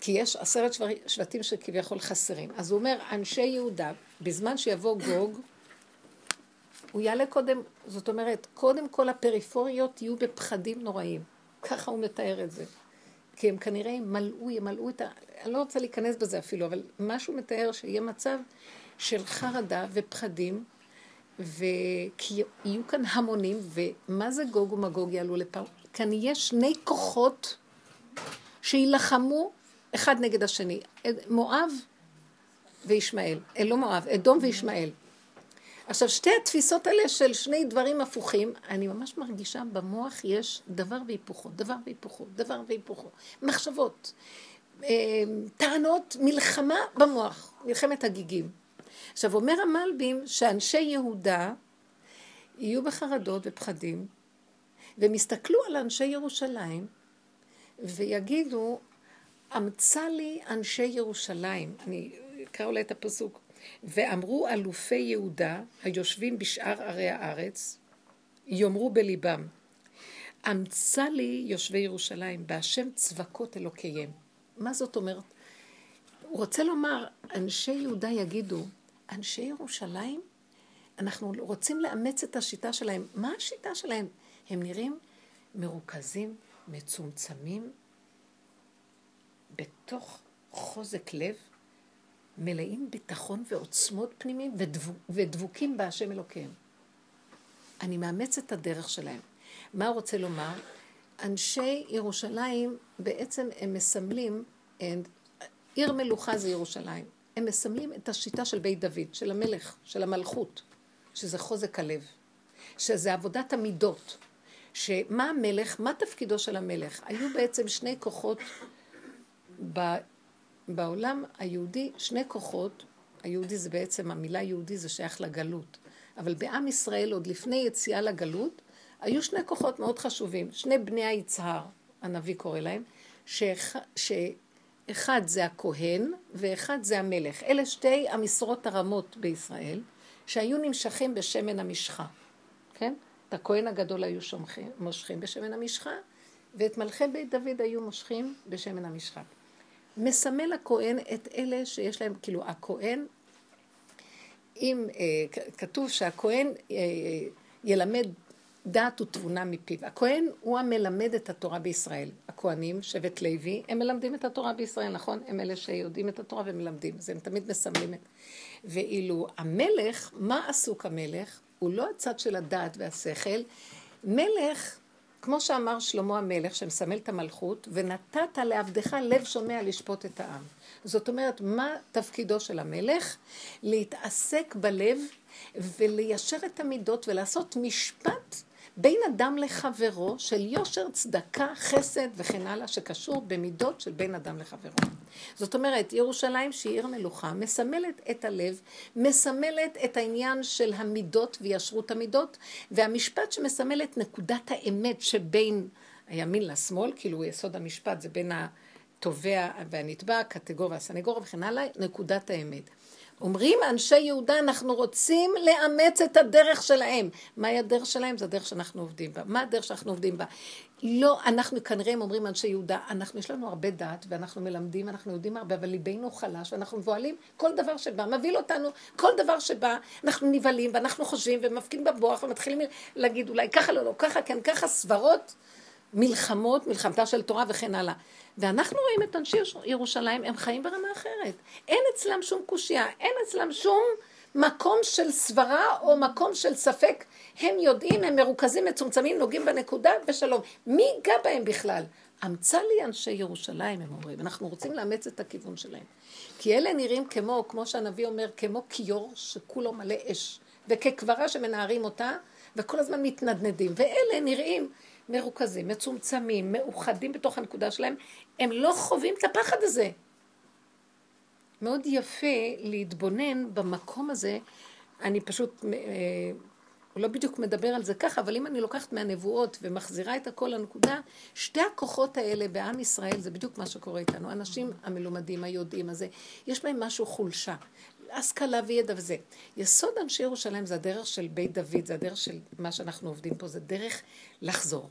כי יש עשרת שבטים שכביכול חסרים. אז הוא אומר, אנשי יהודה, בזמן שיבוא גוג, הוא יעלה קודם, זאת אומרת, קודם כל הפריפוריות יהיו בפחדים נוראים. ככה הוא מתאר את זה. כי הם כנראה ימלאו, ימלאו את ה... אני לא רוצה להיכנס בזה אפילו, אבל משהו מתאר שיהיה מצב של חרדה ופחדים, וכי יהיו כאן המונים, ומה זה גוג ומגוג יעלו לפעם? כאן יהיה שני כוחות שיילחמו אחד נגד השני. מואב וישמעאל, אה, לא מואב, אדום וישמעאל. עכשיו, שתי התפיסות האלה של שני דברים הפוכים, אני ממש מרגישה במוח יש דבר והיפוכו, דבר והיפוכו, דבר והיפוכו. מחשבות, אה, טענות, מלחמה במוח, מלחמת הגיגים. עכשיו, אומר המלבים שאנשי יהודה יהיו בחרדות ופחדים, והם יסתכלו על אנשי ירושלים, ויגידו, אמצא לי אנשי ירושלים, אני אקרא אולי את הפסוק, ואמרו אלופי יהודה היושבים בשאר ערי הארץ, יאמרו בליבם, אמצא לי יושבי ירושלים, בהשם צבקות אלוקיהם. מה זאת אומרת? הוא רוצה לומר, אנשי יהודה יגידו, אנשי ירושלים, אנחנו רוצים לאמץ את השיטה שלהם. מה השיטה שלהם? הם נראים מרוכזים, מצומצמים, בתוך חוזק לב, מלאים ביטחון ועוצמות פנימיים ודבוק, ודבוקים בהשם אלוקיהם. אני מאמץ את הדרך שלהם. מה הוא רוצה לומר? אנשי ירושלים בעצם הם מסמלים, עיר מלוכה זה ירושלים. הם מסמלים את השיטה של בית דוד, של המלך, של המלכות, שזה חוזק הלב, שזה עבודת המידות. שמה המלך, מה תפקידו של המלך? היו בעצם שני כוחות ב, בעולם היהודי, שני כוחות, היהודי זה בעצם, המילה יהודי זה שייך לגלות, אבל בעם ישראל עוד לפני יציאה לגלות, היו שני כוחות מאוד חשובים, שני בני היצהר, הנביא קורא להם, שאח, שאחד זה הכהן ואחד זה המלך. אלה שתי המשרות הרמות בישראל, שהיו נמשכים בשמן המשחה, כן? את הכהן הגדול היו שומחים, מושכים בשמן המשחה, ואת מלכי בית דוד היו מושכים בשמן המשחה. מסמל הכהן את אלה שיש להם, כאילו הכהן, אם אה, כתוב שהכהן אה, ילמד דעת ותבונה מפיו. הכהן הוא המלמד את התורה בישראל. הכהנים, שבט לוי, הם מלמדים את התורה בישראל, נכון? הם אלה שיודעים את התורה ומלמדים, אז הם תמיד מסמלים את... ואילו המלך, מה עסוק המלך? הוא לא הצד של הדעת והשכל. מלך, כמו שאמר שלמה המלך, שמסמל את המלכות, ונתת לעבדך לב שומע לשפוט את העם. זאת אומרת, מה תפקידו של המלך? להתעסק בלב וליישר את המידות ולעשות משפט בין אדם לחברו של יושר, צדקה, חסד וכן הלאה, שקשור במידות של בין אדם לחברו. זאת אומרת, ירושלים שהיא עיר מלוכה, מסמלת את הלב, מסמלת את העניין של המידות וישרות המידות, והמשפט שמסמל את נקודת האמת שבין הימין לשמאל, כאילו יסוד המשפט זה בין התובע והנתבע, הקטגור והסנגור וכן הלאה, נקודת האמת. אומרים אנשי יהודה, אנחנו רוצים לאמץ את הדרך שלהם. מהי הדרך שלהם? זו הדרך שאנחנו עובדים בה. מה הדרך שאנחנו עובדים בה? לא, אנחנו כנראה, הם אומרים אנשי יהודה, אנחנו, יש לנו הרבה דעת, ואנחנו מלמדים, אנחנו יודעים הרבה, אבל ליבנו חלש, ואנחנו מבוהלים כל דבר שבא, מבהיל אותנו, כל דבר שבא, אנחנו נבהלים, ואנחנו חושבים, ומפקידים בבוח, ומתחילים להגיד, אולי ככה לא, לא, ככה כן, ככה סברות, מלחמות, מלחמתה של תורה וכן הלאה. ואנחנו רואים את אנשי ירושלים, הם חיים ברמה אחרת. אין אצלם שום קושייה, אין אצלם שום מקום של סברה או מקום של ספק. הם יודעים, הם מרוכזים, מצומצמים, נוגעים בנקודה ושלום. מי ייגע בהם בכלל? אמצא לי אנשי ירושלים, הם אומרים. אנחנו רוצים לאמץ את הכיוון שלהם. כי אלה נראים כמו, כמו שהנביא אומר, כמו כיור שכולו מלא אש, וככברה שמנערים אותה, וכל הזמן מתנדנדים. ואלה נראים מרוכזים, מצומצמים, מאוחדים בתוך הנקודה שלהם, הם לא חווים את הפחד הזה. מאוד יפה להתבונן במקום הזה, אני פשוט, אה, לא בדיוק מדבר על זה ככה, אבל אם אני לוקחת מהנבואות ומחזירה את הכל לנקודה, שתי הכוחות האלה בעם ישראל, זה בדיוק מה שקורה איתנו. האנשים המלומדים, היודעים הזה, יש בהם משהו חולשה. השכלה וידע וזה. יסוד אנשי ירושלים זה הדרך של בית דוד, זה הדרך של מה שאנחנו עובדים פה, זה דרך לחזור.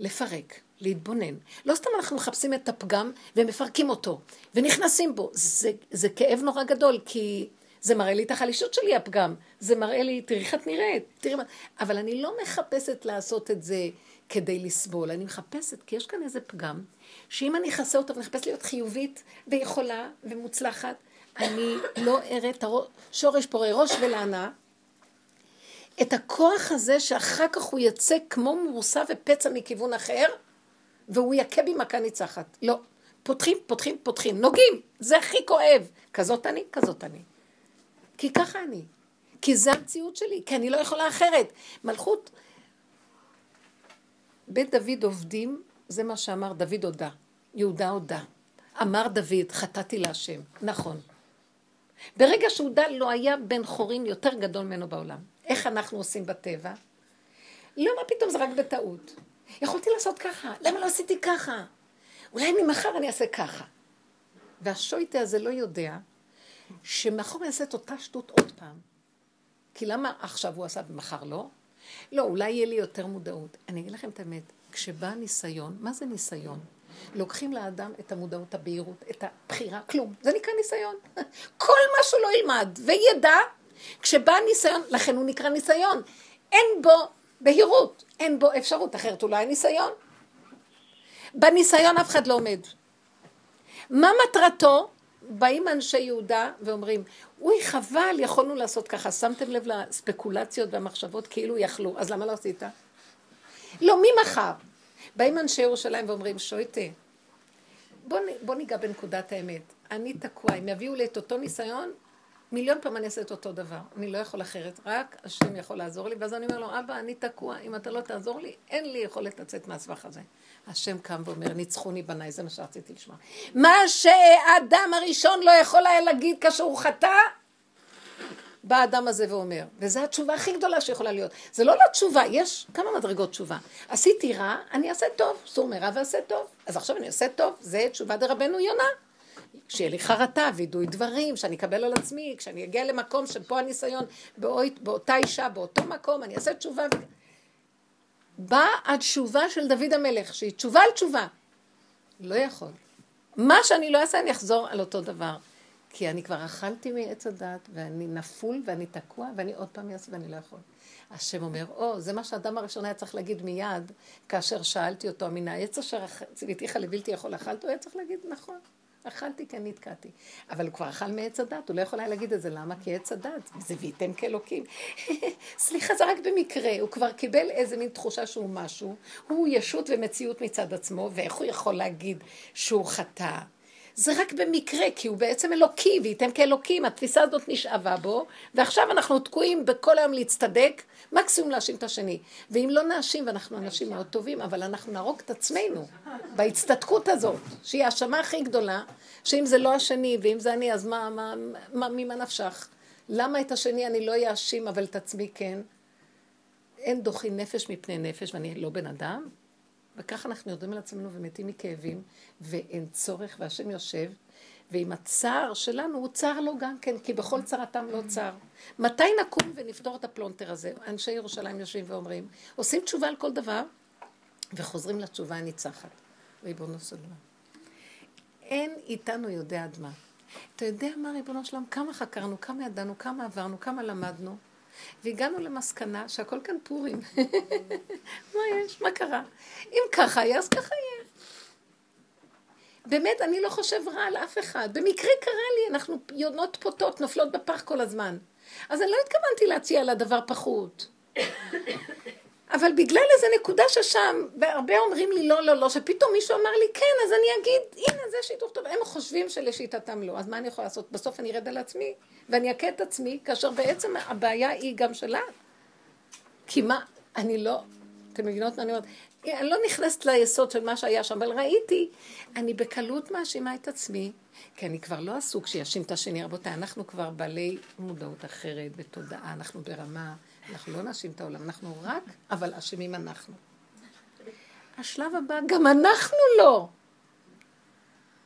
לפרק, להתבונן. לא סתם אנחנו מחפשים את הפגם ומפרקים אותו, ונכנסים בו. זה, זה כאב נורא גדול, כי זה מראה לי את החלישות שלי, הפגם. זה מראה לי, תראי איך את נראית, תראי מה... אבל אני לא מחפשת לעשות את זה כדי לסבול, אני מחפשת, כי יש כאן איזה פגם, שאם אני אכסה אותו ונחפש להיות חיובית ויכולה ומוצלחת, אני לא אראה את השורש פורה ראש ולענה, את הכוח הזה שאחר כך הוא יצא כמו מורסה ופצע מכיוון אחר, והוא יכה בי מכה ניצחת. לא. פותחים, פותחים, פותחים. נוגעים. זה הכי כואב. כזאת אני, כזאת אני. כי ככה אני. כי זה המציאות שלי, כי אני לא יכולה אחרת. מלכות, בית דוד עובדים, זה מה שאמר דוד הודה. יהודה הודה. אמר דוד, חטאתי להשם. נכון. ברגע שהודה לא היה בן חורין יותר גדול ממנו בעולם. איך אנחנו עושים בטבע? לא, מה פתאום, זה רק בטעות. יכולתי לעשות ככה, למה לא עשיתי ככה? אולי אני מחר אני אעשה ככה. והשויטה הזה לא יודע שמחר הוא יעשה את אותה שטות עוד פעם. כי למה עכשיו הוא עשה ומחר לא? לא, אולי יהיה לי יותר מודעות. אני אגיד לכם את האמת, כשבא ניסיון, מה זה ניסיון? לוקחים לאדם את המודעות, הבהירות, את הבחירה, כלום. זה נקרא ניסיון. *laughs* כל מה שהוא לא ילמד וידע, כשבא ניסיון, לכן הוא נקרא ניסיון. אין בו בהירות, אין בו אפשרות, אחרת היה ניסיון. בניסיון אף אחד לא עומד. מה מטרתו? באים אנשי יהודה ואומרים, אוי חבל, יכולנו לעשות ככה, שמתם לב לספקולציות והמחשבות כאילו יכלו, אז למה לא עשית? לא, מי מחר? באים אנשי ירושלים ואומרים, שויטה, בוא, בוא ניגע בנקודת האמת. אני תקוע, אם יביאו לי את אותו ניסיון, מיליון פעם אני אעשה את אותו דבר. אני לא יכול אחרת, רק השם יכול לעזור לי. ואז אני אומר לו, אבא, אני תקוע, אם אתה לא תעזור לי, אין לי יכולת לצאת מהסבך הזה. השם קם ואומר, ניצחוני בניי, זה מה שרציתי לשמוע. מה שהאדם הראשון לא יכול היה להגיד כאשר הוא חטא, בא האדם הזה ואומר, וזו התשובה הכי גדולה שיכולה להיות. זה לא לתשובה, יש כמה מדרגות תשובה. עשיתי רע, אני אעשה טוב, סור מרע ועשה טוב. אז עכשיו אני אעשה טוב, זה תשובה דרבנו יונה. שיהיה לי חרטה וידוי דברים, שאני אקבל על עצמי, כשאני אגיע למקום שפה הניסיון, באותה אישה, באותו מקום, אני אעשה תשובה. באה התשובה של דוד המלך, שהיא תשובה על תשובה. לא יכול. מה שאני לא אעשה, אני אחזור על אותו דבר. כי אני כבר אכלתי מעץ הדת, ואני נפול, ואני תקוע, ואני עוד פעם אעשה, ואני לא יכול. השם אומר, או, זה מה שהאדם הראשון היה צריך להגיד מיד, כאשר שאלתי אותו, מן העץ אשר ציוויתיך לבלתי יכול אכלת, הוא היה צריך להגיד, נכון. אכלתי כי אני נתקעתי. אבל הוא כבר אכל מעץ הדת, הוא לא יכול היה להגיד את זה, למה? כי עץ הדת, זיוויתם כאלוקים. *laughs* סליחה, זה רק במקרה, הוא כבר קיבל איזה מין תחושה שהוא משהו, הוא ישות ומציאות מצד עצמו, ואיך הוא יכול להגיד שהוא חטא? זה רק במקרה, כי הוא בעצם אלוקי, וייתם כאלוקים, התפיסה הזאת נשאבה בו, ועכשיו אנחנו תקועים בכל היום להצטדק, מקסימום להאשים את השני. ואם לא נאשים, ואנחנו אנשים מאוד טובים, אבל אנחנו נהרוג את עצמנו בהצטדקות הזאת, שהיא האשמה הכי גדולה, שאם זה לא השני, ואם זה אני, אז מה, מה, מה, ממה נפשך? למה את השני אני לא אאשים, אבל את עצמי כן? אין דוחין נפש מפני נפש, ואני לא בן אדם, וככה אנחנו יורדים על עצמנו ומתים מכאבים, ואין צורך, והשם יושב, ועם הצער שלנו, הוא צר לו גם כן, כי בכל צרתם לא צר. מתי נקום ונפתור את הפלונטר הזה? אנשי ירושלים יושבים ואומרים, עושים תשובה על כל דבר, וחוזרים לתשובה הניצחת. ריבונו של עולם. אין איתנו יודע עד מה. אתה יודע מה, ריבונו של עולם? כמה חקרנו, כמה ידענו, כמה עברנו, כמה למדנו, והגענו למסקנה שהכל כאן פורים. *laughs* מה יש? מה קרה? אם ככה היה, אז ככה יהיה. באמת, אני לא חושב רע על אף אחד. במקרה קרה לי, אנחנו יונות פוטות, נופלות בפח כל הזמן. אז אני לא התכוונתי להציע לה דבר פחות. אבל בגלל איזה נקודה ששם, והרבה אומרים לי לא, לא, לא, שפתאום מישהו אמר לי כן, אז אני אגיד, הנה, זה שיתוף טוב. הם חושבים שלשיטתם לא, אז מה אני יכולה לעשות? בסוף אני ארד על עצמי, ואני אכה את עצמי, כאשר בעצם הבעיה היא גם שלה. כי מה, אני לא, אתם מבינות מה אני אומרת? אני לא נכנסת ליסוד של מה שהיה שם, אבל ראיתי, אני בקלות מאשימה את עצמי, כי אני כבר לא עסוק שיאשים את השני. רבותיי, אנחנו כבר בעלי מודעות אחרת, בתודעה, אנחנו ברמה, אנחנו לא נאשים את העולם, אנחנו רק, אבל אשמים אנחנו. השלב הבא, גם אנחנו לא.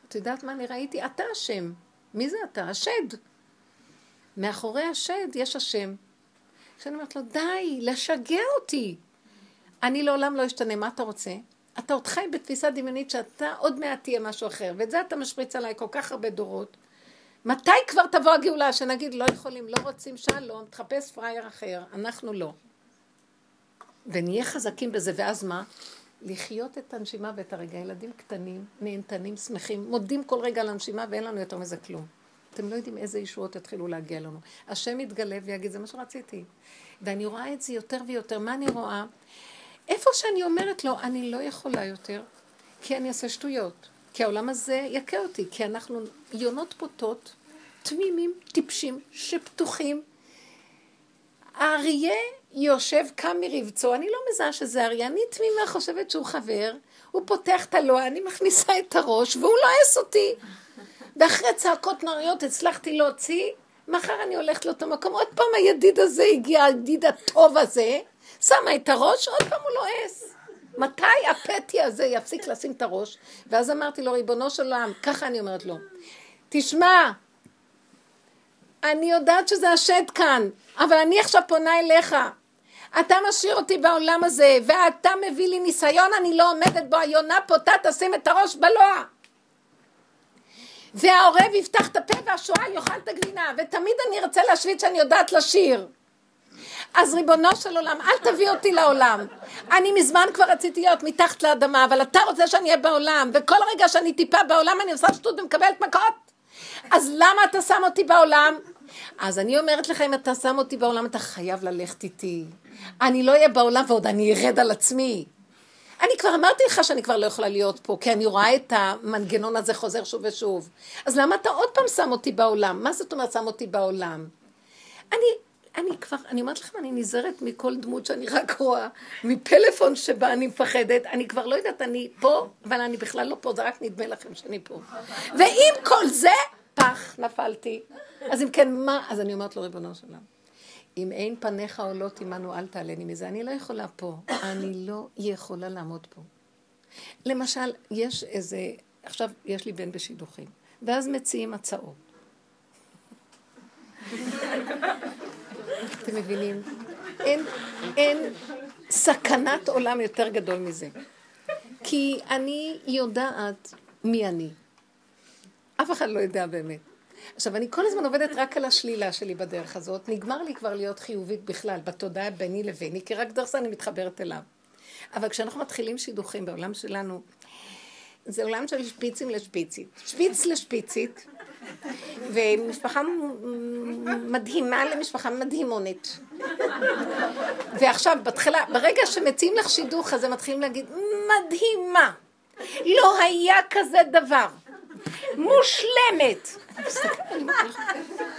את יודעת מה אני ראיתי? אתה אשם. מי זה אתה? השד. מאחורי השד יש השם. כשאני אומרת לו, די, לשגע אותי. אני לעולם לא אשתנה, מה אתה רוצה? אתה עוד חי בתפיסה דמיונית שאתה עוד מעט תהיה משהו אחר, ואת זה אתה משפריץ עליי כל כך הרבה דורות. מתי כבר תבוא הגאולה שנגיד לא יכולים, לא רוצים שלום, תחפש פראייר אחר, אנחנו לא. ונהיה חזקים בזה, ואז מה? לחיות את הנשימה ואת הרגע. ילדים קטנים, נהנתנים, שמחים, מודים כל רגע על הנשימה ואין לנו יותר מזה כלום. אתם לא יודעים איזה ישועות יתחילו להגיע לנו. השם יתגלה ויגיד, זה מה שרציתי. ואני רואה את זה יותר ויותר. מה אני רואה? איפה שאני אומרת לו, אני לא יכולה יותר, כי אני אעשה שטויות. כי העולם הזה יכה אותי, כי אנחנו יונות פוטות, תמימים, טיפשים, שפתוחים. האריה יושב, קם מרבצו, אני לא מזהה שזה אריה, אני תמימה חושבת שהוא חבר, הוא פותח את הלוע, אני מכניסה את הראש, והוא לועס אותי. ואחרי צעקות נריות הצלחתי להוציא, מחר אני הולכת לאותו מקום, עוד פעם הידיד הזה הגיע, הידיד הטוב הזה, שמה את הראש, עוד פעם הוא לועס. מתי הפטי הזה יפסיק לשים את הראש? ואז אמרתי לו, ריבונו של עולם, ככה אני אומרת לו, תשמע, אני יודעת שזה השד כאן, אבל אני עכשיו פונה אליך. אתה משאיר אותי בעולם הזה, ואתה מביא לי ניסיון, אני לא עומדת בו, היונה פותה תשים את הראש בלוע. והעורב יפתח את הפה והשועל יאכל את הגבינה, ותמיד אני ארצה להשוויץ שאני יודעת לשיר. אז ריבונו של עולם, אל תביא אותי לעולם. אני מזמן כבר רציתי להיות מתחת לאדמה, אבל אתה רוצה שאני אהיה בעולם, וכל רגע שאני טיפה בעולם אני עושה שטות ומקבלת מכות. אז למה אתה שם אותי בעולם? אז אני אומרת לך, אם אתה שם אותי בעולם, אתה חייב ללכת איתי. אני לא אהיה בעולם ועוד אני ארד על עצמי. אני כבר אמרתי לך שאני כבר לא יכולה להיות פה, כי אני רואה את המנגנון הזה חוזר שוב ושוב. אז למה אתה עוד פעם שם אותי בעולם? מה זאת אומרת שם אותי בעולם? אני, אני כבר, אני אומרת לכם, אני נזהרת מכל דמות שאני רק רואה, מפלאפון שבה אני מפחדת, אני כבר לא יודעת, אני פה, אבל אני בכלל לא פה, זה רק נדמה לכם שאני פה. ועם כל זה, פח, נפלתי. אז אם כן, מה? אז אני אומרת לו, ריבונו של עולם. אם אין פניך עולות עמנו, אל תעלני מזה. אני לא יכולה פה. אני לא יכולה לעמוד פה. למשל, יש איזה, עכשיו יש לי בן בשידוכים, ואז מציעים הצעות. אתם מבינים? אין, אין סכנת עולם יותר גדול מזה. כי אני יודעת מי אני. אף אחד לא יודע באמת. עכשיו, אני כל הזמן עובדת רק על השלילה שלי בדרך הזאת. נגמר לי כבר להיות חיובית בכלל, בתודעה ביני לביני, כי רק דרך זה אני מתחברת אליו. אבל כשאנחנו מתחילים שידוכים בעולם שלנו, זה עולם של שפיצים לשפיצית. שפיץ לשפיצית, ומשפחה מדהימה למשפחה מדהימונת. ועכשיו, בתחילה, ברגע שמציעים לך שידוך, אז הם מתחילים להגיד, מדהימה. לא היה כזה דבר. מושלמת.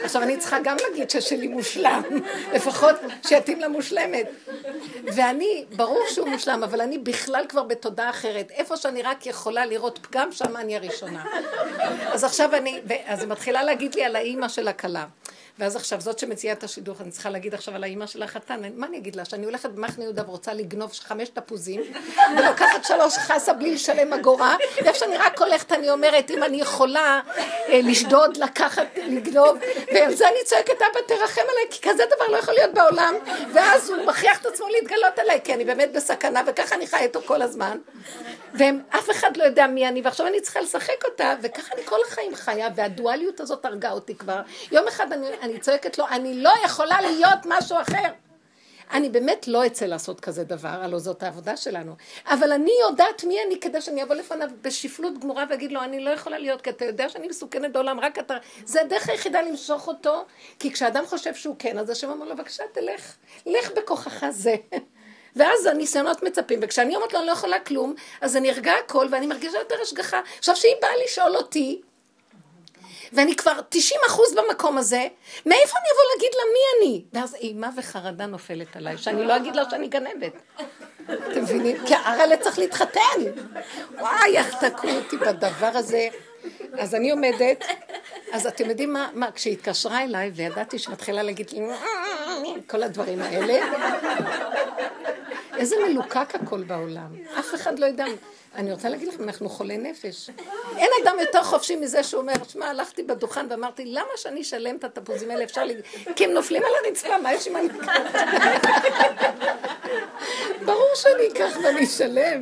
עכשיו אני צריכה גם להגיד ששלי מושלם, לפחות שיתאים למושלמת. ואני, ברור שהוא מושלם, אבל אני בכלל כבר בתודעה אחרת. איפה שאני רק יכולה לראות פגם, שם אני הראשונה. אז עכשיו אני, אז היא מתחילה להגיד לי על האימא של הכלה. ואז עכשיו, זאת שמציעה את השידוך, אני צריכה להגיד עכשיו על האימא של החתן, מה אני אגיד לה? שאני הולכת במחנה יהודה ורוצה לגנוב חמש תפוזים, *laughs* ולוקחת שלוש חסה בלי לשלם אגורה, ואיפה שאני רק הולכת, אני אומרת, אם אני יכולה אה, לשדוד, לקחת, לגנוב, ועל זה אני צועקת, אבא תרחם עליי, כי כזה דבר לא יכול להיות בעולם, ואז הוא מכריח את עצמו להתגלות עליי, כי אני באמת בסכנה, וככה אני חיה איתו כל הזמן. ואף אחד לא יודע מי אני, ועכשיו אני צריכה לשחק אותה, וככה אני כל החיים חיה, והדואליות הזאת הרגה אותי כבר. יום אחד אני, אני צועקת לו, אני לא יכולה להיות משהו אחר. אני באמת לא אצא לעשות כזה דבר, הלוא זאת העבודה שלנו. אבל אני יודעת מי אני כדי שאני אבוא לפניו בשפלות גמורה ואגיד לו, אני לא יכולה להיות, כי אתה יודע שאני מסוכנת בעולם, רק אתה... זה הדרך היחידה למשוך אותו, כי כשאדם חושב שהוא כן, אז השם אומר לו, בבקשה, תלך, לך בכוחך זה. *laughs* ואז הניסיונות מצפים, וכשאני אומרת לו, אני לא יכולה כלום, אז אני ארגע הכל, ואני מרגישה יותר השגחה. עכשיו, שהיא באה לשאול אותי, ואני כבר 90 אחוז במקום הזה, מאיפה אני אבוא להגיד לה מי אני? ואז אימה וחרדה נופלת עליי, שאני לא אגיד לה שאני גנבת. אתם מבינים? כי הרעלה צריך להתחתן. וואי, איך תקעו אותי בדבר הזה. אז אני עומדת, אז אתם יודעים מה, מה כשהיא התקשרה אליי, וידעתי שמתחילה להגיד לי, כל הדברים האלה, איזה מלוקק הכל בעולם. אף אחד לא יודע. אני רוצה להגיד לכם, אנחנו חולי נפש. אין אדם יותר חופשי מזה שהוא אומר, שמע, הלכתי בדוכן ואמרתי, למה שאני אשלם את התפוזים האלה? אפשר ל... כי הם נופלים על הרצפה, מה יש עם אני ברור שאני אקח ואני אשלם.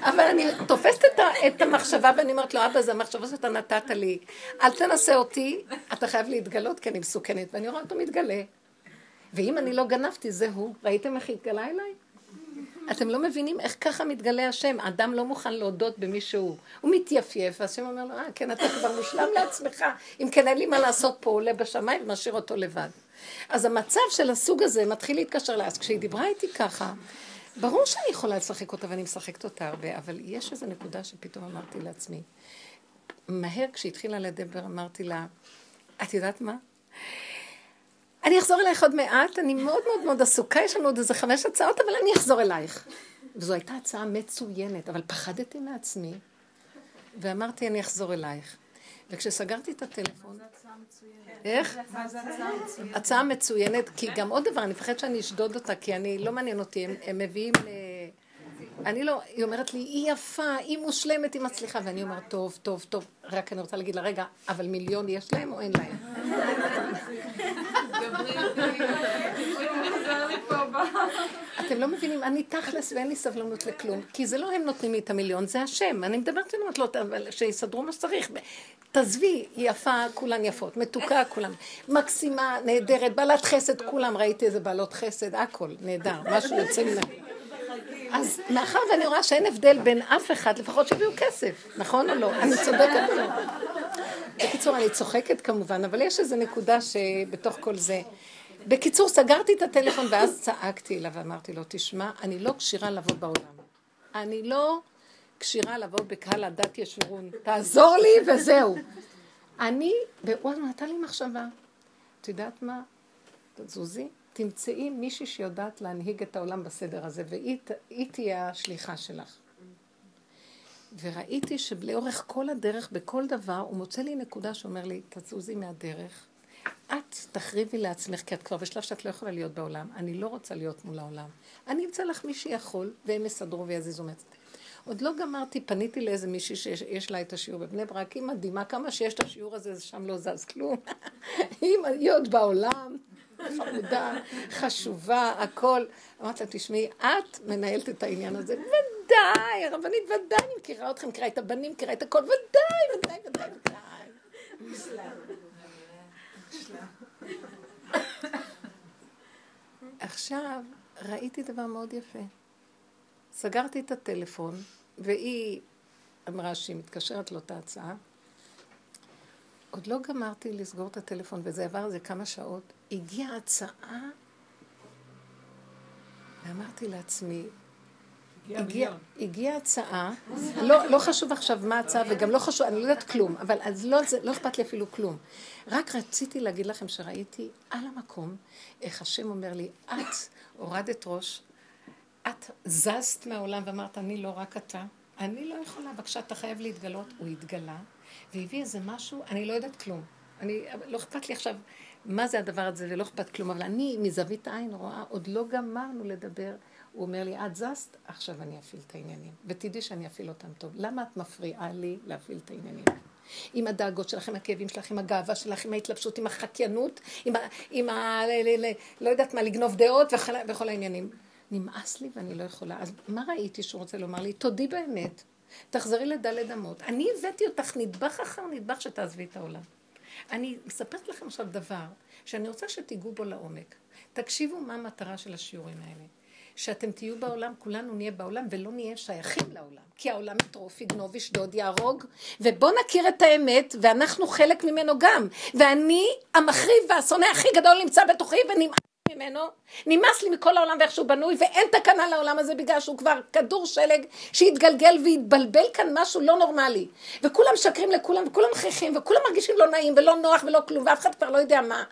אבל אני תופסת את, את המחשבה ואני אומרת לו, אבא, זה המחשבה שאתה נתת לי. אל תנסה אותי, אתה חייב להתגלות כי אני מסוכנת. ואני רואה אותו מתגלה. ואם אני לא גנבתי, זה הוא. ראיתם איך התגלה אליי? אתם לא מבינים איך ככה מתגלה השם. אדם לא מוכן להודות במי שהוא. הוא מתייפייף, והשם אומר לו, אה, כן, אתה כבר מושלם לעצמך. אם כן, אין לי מה לעשות פה, עולה בשמיים ומשאיר אותו לבד. אז המצב של הסוג הזה מתחיל להתקשר לה. אז כשהיא דיברה איתי ככה, ברור שאני יכולה לשחק אותה ואני משחקת אותה הרבה, אבל יש איזו נקודה שפתאום אמרתי לעצמי, מהר כשהתחילה לדבר אמרתי לה, את יודעת מה? אני אחזור אלייך עוד מעט, אני מאוד מאוד מאוד עסוקה, יש לנו עוד איזה חמש הצעות, אבל אני אחזור אלייך. וזו הייתה הצעה מצוינת, אבל פחדתי מעצמי, ואמרתי, אני אחזור אלייך. וכשסגרתי את הטלפון... איך? מה זה הצעה מצוינת? הצעה מצוינת, כי גם עוד דבר, אני מפחדת שאני אשדוד אותה, כי אני, לא מעניין אותי, הם, הם מביאים ל... אני לא, היא אומרת לי, היא יפה, היא מושלמת, היא מצליחה, ואני אומרת, טוב, טוב, טוב, רק אני רוצה להגיד לה, רגע, אבל מיליון יש להם או אין להם? *laughs* אתם לא מבינים, אני תכלס ואין לי סבלנות לכלום, כי זה לא הם נותנים לי את המיליון, זה השם. אני מדברת עם לא, אבל שיסדרו מה שצריך. תעזבי, יפה, כולן יפות, מתוקה, כולן, מקסימה, נהדרת, בעלת חסד, כולם, ראיתי איזה בעלות חסד, הכל, נהדר, משהו יוצא מן... אז מאחר ואני רואה שאין הבדל בין אף אחד, לפחות שיביאו כסף, נכון או לא? אני צודקת או לא? בקיצור, אני צוחקת כמובן, אבל יש איזו נקודה שבתוך כל זה... בקיצור, סגרתי את הטלפון ואז צעקתי אליו ואמרתי לו, תשמע, אני לא כשירה לבוא בעולם. אני לא כשירה לבוא בקהל הדת ישורון. תעזור לי וזהו. אני, והוא נתן לי מחשבה. את יודעת מה? תזוזי, תמצאי מישהי שיודעת להנהיג את העולם בסדר הזה, והיא תהיה השליחה שלך. וראיתי שלאורך כל הדרך, בכל דבר, הוא מוצא לי נקודה שאומר לי, תזוזי מהדרך. תחריבי לעצמך, כי את כבר בשלב שאת לא יכולה להיות בעולם. אני לא רוצה להיות מול העולם. אני אמצא לך מי שיכול, והם יסדרו ויזיזו מעצמם. עוד לא גמרתי, פניתי לאיזה מישהי שיש לה את השיעור בבני ברק, היא מדהימה, כמה שיש את השיעור הזה, שם לא זז כלום. *laughs* היא עוד בעולם, חמודה, חשובה, הכל. אמרתי לה, תשמעי, את מנהלת את העניין הזה. ודאי, הרבנית, ודאי, אני מכירה אתכם, מכירה את הבנים, מכירה את הכל, ודאי, ודאי, ודאי, ודאי. עכשיו, ראיתי דבר מאוד יפה. סגרתי את הטלפון, והיא אמרה שהיא מתקשרת לאותה הצעה. עוד לא גמרתי לסגור את הטלפון, וזה עבר איזה כמה שעות. הגיעה הצעה, ואמרתי לעצמי, הגיעה הגיע הצעה, לא, לא חשוב עכשיו מה ההצעה, וגם לא חשוב, אני לא יודעת כלום, אבל אז לא, לא אכפת לי אפילו כלום. רק רציתי להגיד לכם שראיתי על המקום, איך השם אומר לי, את הורדת ראש, את זזת מהעולם ואמרת, אני לא רק אתה, אני לא יכולה, בבקשה, אתה חייב להתגלות. הוא התגלה, והביא איזה משהו, אני לא יודעת כלום. אני, לא אכפת לי עכשיו מה זה הדבר הזה ולא אכפת כלום, אבל אני מזווית העין רואה, עוד לא גמרנו לדבר. הוא אומר לי, את זזת, עכשיו אני אפעיל את העניינים. ותדעי שאני אפעיל אותם טוב. למה את מפריעה לי להפעיל את העניינים? עם הדאגות שלך, עם הכאבים שלך, עם הגאווה שלך, עם ההתלבשות, עם החקיינות, עם ה... עם ה ל, ל, ל, לא יודעת מה, לגנוב דעות וכל, וכל העניינים. נמאס לי ואני לא יכולה. אז מה ראיתי שהוא רוצה לומר לי? תודי באמת, תחזרי לדלת אמות. אני הבאתי אותך נדבך אחר נדבך שתעזבי את העולם. אני מספרת לכם עכשיו דבר שאני רוצה שתיגעו בו לעומק. תקשיבו מה המטרה של השיעורים האלה. שאתם תהיו בעולם, כולנו נהיה בעולם ולא נהיה שייכים לעולם. כי העולם יטרוף, יגנוב, ישדוד, יהרוג, ובואו נכיר את האמת, ואנחנו חלק ממנו גם. ואני, המחריב והשונא הכי גדול נמצא בתוכי ונמאס ממנו, נמאס לי מכל העולם ואיך שהוא בנוי, ואין תקנה לעולם הזה בגלל שהוא כבר כדור שלג שהתגלגל והתבלבל כאן משהו לא נורמלי. וכולם משקרים לכולם, וכולם מכריחים, וכולם מרגישים לא נעים ולא נוח ולא כלום, ואף אחד כבר לא יודע מה.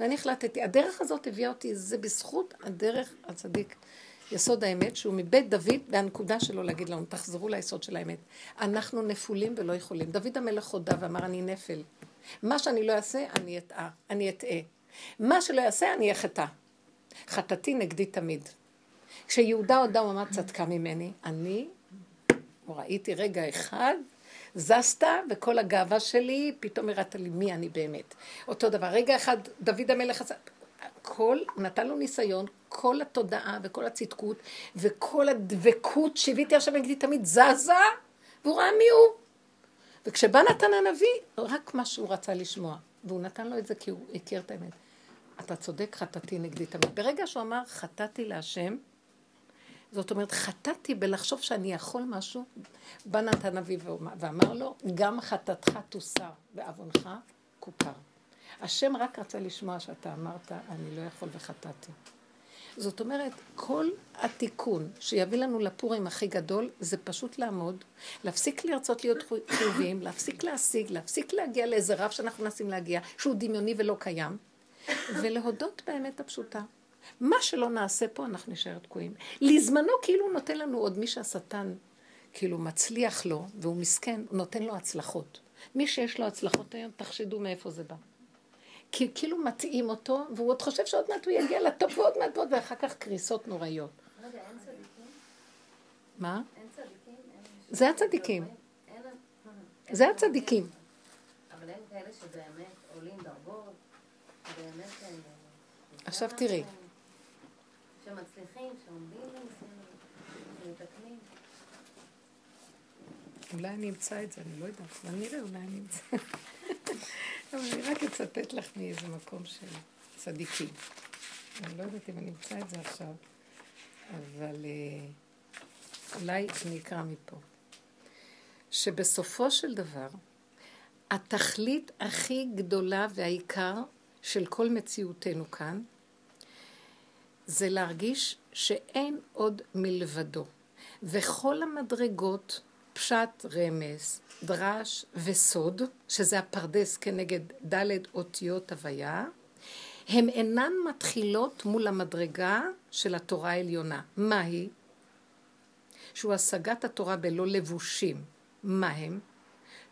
ואני החלטתי, הדרך הזאת הביאה אותי, זה בזכות הדרך הצדיק. יסוד האמת, שהוא מבית דוד, והנקודה שלו להגיד לנו, תחזרו ליסוד של האמת. אנחנו נפולים ולא יכולים. דוד המלך הודה ואמר, אני נפל. מה שאני לא אעשה, אני אטעה. אני אטעה. מה שלא אעשה, אני אחטא. חטאתי נגדי תמיד. כשיהודה הודה, הוא אמר, צדקה ממני. אני, ראיתי רגע אחד, זזת, וכל הגאווה שלי, פתאום הראת לי מי אני באמת. אותו דבר, רגע אחד, דוד המלך עשה, הכל, נתן לו ניסיון, כל התודעה וכל הצדקות וכל הדבקות שהביאתי עכשיו נגדי תמיד זזה, והוא ראה מי הוא. וכשבא נתן הנביא, רק מה שהוא רצה לשמוע. והוא נתן לו את זה כי הוא הכיר את האמת. אתה צודק, חטאתי נגדי תמיד. ברגע שהוא אמר, חטאתי להשם, זאת אומרת, חטאתי בלחשוב שאני יכול משהו, בא נתן אביו ואמר לו, גם חטאתך תוסר ועוונך כופר. השם רק רצה לשמוע שאתה אמרת, אני לא יכול וחטאתי. זאת אומרת, כל התיקון שיביא לנו לפורים הכי גדול, זה פשוט לעמוד, להפסיק לרצות להיות חיוביים, להפסיק להשיג, להפסיק להגיע לאיזה רב שאנחנו מנסים להגיע, שהוא דמיוני ולא קיים, ולהודות באמת הפשוטה. מה שלא נעשה פה, אנחנו נשאר תקועים. לזמנו כאילו נותן לנו עוד מי שהשטן כאילו מצליח לו, והוא מסכן, נותן לו הצלחות. מי שיש לו הצלחות היום, תחשדו מאיפה זה בא. כי כאילו מטעים אותו, והוא עוד חושב שעוד מעט הוא יגיע לטוב ועוד מעט ועוד, ואחר כך קריסות נוראיות. מה? אין צדיקים? אין- זה הצדיקים. אין- זה הצדיקים. אבל אין כאלה שבאמת עולים דרגות, באמת... אה, עכשיו תראי. שמצליחים, שעומדים שמתקנים. אולי אני אמצא את זה, אני לא יודעת. אבל נראה, אולי אני אמצא. אבל אני רק אצטט לך מאיזה מקום של צדיקים. אני לא יודעת אם אני אמצא את זה עכשיו, אבל אה, אולי אני אקרא מפה. שבסופו של דבר, התכלית הכי גדולה והעיקר של כל מציאותנו כאן, זה להרגיש שאין עוד מלבדו. וכל המדרגות, פשט רמז, דרש וסוד, שזה הפרדס כנגד ד' אותיות הוויה, הן אינן מתחילות מול המדרגה של התורה העליונה. מה היא? שהוא השגת התורה בלא לבושים. מה הם?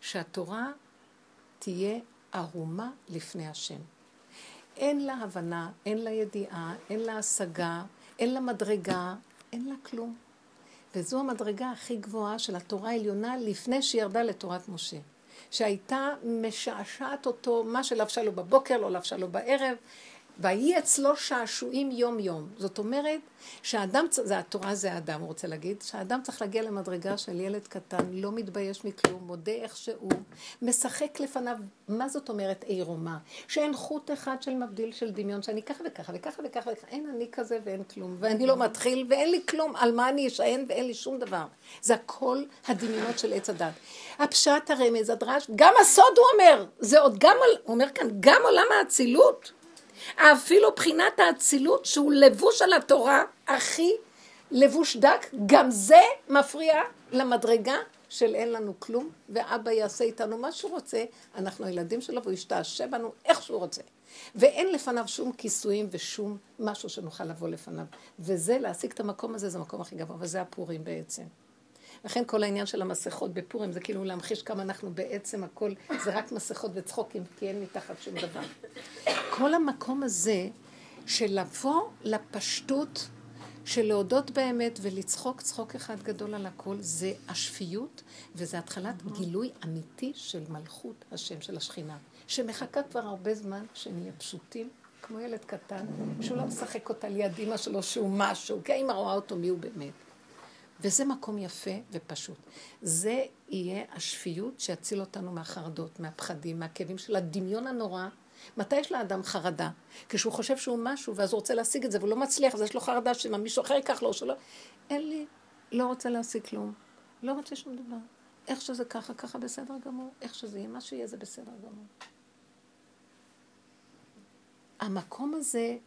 שהתורה תהיה ערומה לפני השם. אין לה הבנה, אין לה ידיעה, אין לה השגה, אין לה מדרגה, אין לה כלום. וזו המדרגה הכי גבוהה של התורה העליונה לפני שהיא ירדה לתורת משה. שהייתה משעשעת אותו, מה שלבשה לו בבוקר, לא לבשה לו בערב, ויהי אצלו שעשועים יום יום. זאת אומרת שהאדם, זה התורה זה האדם, הוא רוצה להגיד, שהאדם צריך להגיע למדרגה של ילד קטן, לא מתבייש מכלום, מודה איך שהוא, משחק לפניו, מה זאת אומרת עירומה? שאין חוט אחד של מבדיל של דמיון, שאני ככה וככה וככה וככה אין אני כזה ואין כלום, ואני לא מתחיל ואין לי כלום, על מה אני אשען ואין לי שום דבר. זה הכל הדמיונות של עץ הדת. הפשט, הרמז, הדרש, גם הסוד הוא אומר, זה עוד גם, הוא אומר כאן, גם עולם האצילות. אפילו בחינת האצילות שהוא לבוש על התורה הכי לבוש דק, גם זה מפריע למדרגה של אין לנו כלום, ואבא יעשה איתנו מה שהוא רוצה, אנחנו הילדים שלו והוא ישתעשע בנו איך שהוא רוצה. ואין לפניו שום כיסויים ושום משהו שנוכל לבוא לפניו. וזה, להשיג את המקום הזה, זה המקום הכי גבוה, וזה הפורים בעצם. לכן כל העניין של המסכות בפורים זה כאילו להמחיש כמה אנחנו בעצם הכל, זה רק מסכות וצחוקים, כי אין מתחת שום דבר. כל המקום הזה של לבוא לפשטות, של להודות באמת ולצחוק צחוק אחד גדול על הכל, זה השפיות, וזה התחלת גילוי אמיתי של מלכות השם של השכינה, שמחכה כבר הרבה זמן שנהיה פשוטים, כמו ילד קטן, שהוא לא משחק אותה ליד אימא שלו שהוא משהו, כי האמא רואה אותו מי הוא באמת. וזה מקום יפה ופשוט. זה יהיה השפיות שיציל אותנו מהחרדות, מהפחדים, מהכאבים של הדמיון הנורא. מתי יש לאדם חרדה? כשהוא חושב שהוא משהו, ואז הוא רוצה להשיג את זה, והוא לא מצליח, אז יש לו חרדה שמה מישהו אחר ייקח לו, או שלא. אין לי, לא רוצה להשיג כלום. לא רוצה שום דבר. איך שזה ככה, ככה בסדר גמור. איך שזה יהיה, מה שיהיה זה בסדר גמור. המקום הזה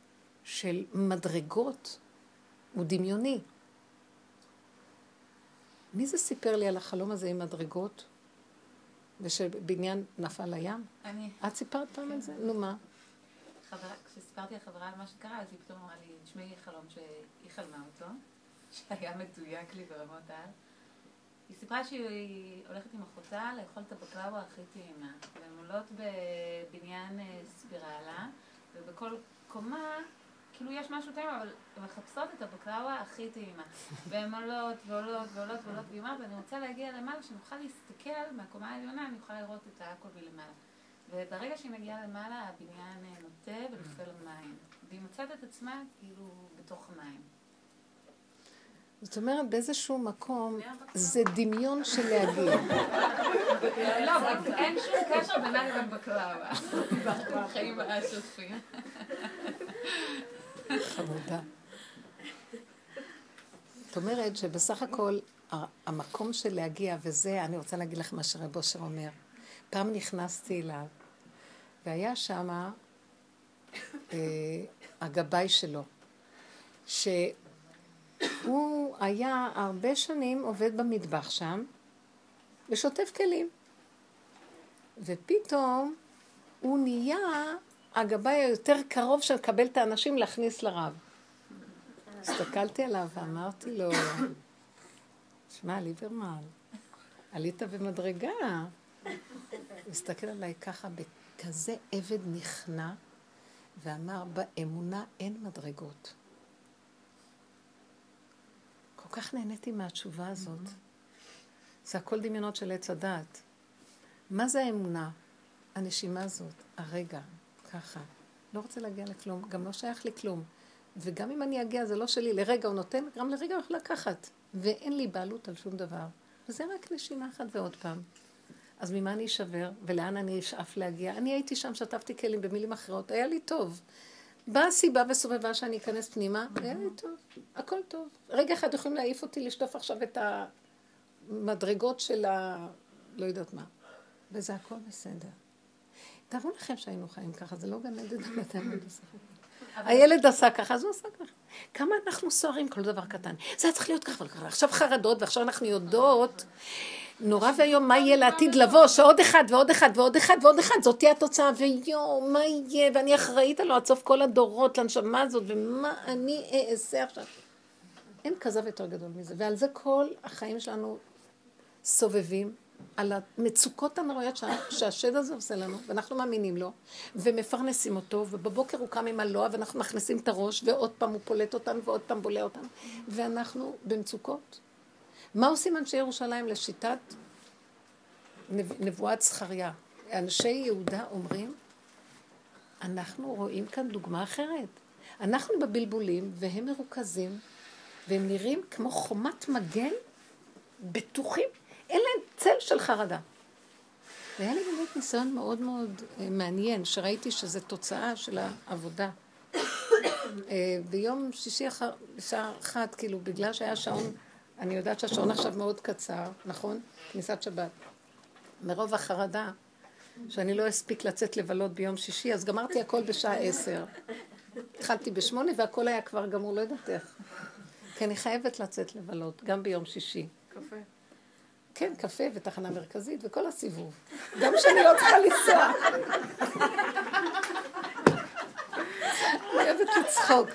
של מדרגות הוא דמיוני. מי זה סיפר לי על החלום הזה עם מדרגות? ושבניין נפל לים? אני, את סיפרת פעם על זה? נו מה? כשסיפרתי לחברה על מה שקרה, אז היא פתאום אמרה לי, תשמעי חלום שהיא חלמה אותו, *laughs* שהיה מדויק לי ברמות על. היא סיפרה שהיא הולכת עם אחותה לאכול את הבקלאווה הכי טעימה. והן עולות בבניין אה, ספירלה, ובכל קומה, כאילו יש משהו טעים, אבל מחפשות את הבקלאווה הכי טעימה. והן עולות ועולות ועולות ועולות, והיא אומרת, אני רוצה להגיע למעלה, שנוכל להסתכל מהקומה העליונה, אני אוכל לראות את הכל מלמעלה. וברגע שהיא מגיעה למעלה, הבניין אה, נוטה ונופל למים. והיא מוצאת את עצמה כאילו בתוך המים. זאת אומרת, באיזשהו מקום זה דמיון של להגיע. לא, אבל אין שום קשר בינה לבין בקלאווה. *laughs* בחיים השוטפים. חמודה. זאת אומרת שבסך הכל המקום של להגיע, וזה, אני רוצה להגיד לך מה שרב אושר אומר. פעם נכנסתי אליו, והיה שם אה, הגבאי שלו, שהוא היה הרבה שנים עובד במטבח שם, ושוטף כלים. ופתאום הוא נהיה הגבאי היותר קרוב שמקבל את האנשים להכניס לרב. הסתכלתי עליו ואמרתי לו, שמע, ליברמן, עלית במדרגה. הוא הסתכל עליי ככה בכזה עבד נכנע, ואמר, באמונה אין מדרגות. כל כך נהניתי מהתשובה הזאת. זה הכל דמיונות של עץ הדעת. מה זה האמונה? הנשימה הזאת, הרגע, ככה. לא רוצה להגיע לכלום, גם לא שייך לי כלום. וגם אם אני אגיע, זה לא שלי. לרגע הוא נותן, גם לרגע הוא יכול לקחת. ואין לי בעלות על שום דבר. וזה רק נשימה אחת ועוד פעם. אז ממה אני אשבר, ולאן אני אשאף להגיע? אני הייתי שם, שטפתי כלים במילים אחרות, היה לי טוב. באה סיבה וסובבה שאני אכנס פנימה, היה לי טוב, הכל טוב. רגע אחד יכולים להעיף אותי לשטוף עכשיו את המדרגות של ה... לא יודעת מה. וזה הכל בסדר. תארו לכם שהיינו חיים ככה, זה לא גן עדן, אתם עוד עושה הילד עשה ככה, אז הוא עשה ככה. כמה אנחנו סוערים כל דבר קטן. זה היה צריך להיות ככה וככה. עכשיו חרדות, ועכשיו אנחנו יודעות, נורא ואיום, מה יהיה לעתיד לבוא, שעוד אחד ועוד אחד ועוד אחד ועוד אחד, זאת תהיה התוצאה, ויואו, מה יהיה, ואני אחראית עלו עד סוף כל הדורות לנשמה הזאת, ומה אני אעשה עכשיו. אין כזב יותר גדול מזה, ועל זה כל החיים שלנו סובבים, על המצוקות הנוראיות שהשד הזה עושה לנו, ואנחנו מאמינים לו, ומפרנסים אותו, ובבוקר הוא קם עם הלוע, ואנחנו מכניסים את הראש, ועוד פעם הוא פולט אותנו, ועוד פעם בולע אותנו, ואנחנו במצוקות. מה עושים אנשי ירושלים לשיטת נבואת זכריה? אנשי יהודה אומרים, אנחנו רואים כאן דוגמה אחרת. אנחנו בבלבולים, והם מרוכזים, והם נראים כמו חומת מגן, בטוחים. אין להם צל של חרדה. והיה לי באמת ניסיון מאוד מאוד אה, מעניין, שראיתי שזה תוצאה של העבודה. אה, ביום שישי אחר, בשעה אחת, כאילו, בגלל שהיה שעון, אני יודעת שהשעון עכשיו מאוד קצר, נכון? כניסת שבת. מרוב החרדה, שאני לא אספיק לצאת לבלות ביום שישי, אז גמרתי הכל בשעה עשר. התחלתי בשמונה והכל היה כבר גמור, לא יודעת איך. כי אני חייבת לצאת לבלות, גם ביום שישי. קפה. כן, קפה ותחנה מרכזית וכל הסיבוב. גם שאני לא צריכה לנסוע. אני אוהבת לצחוק.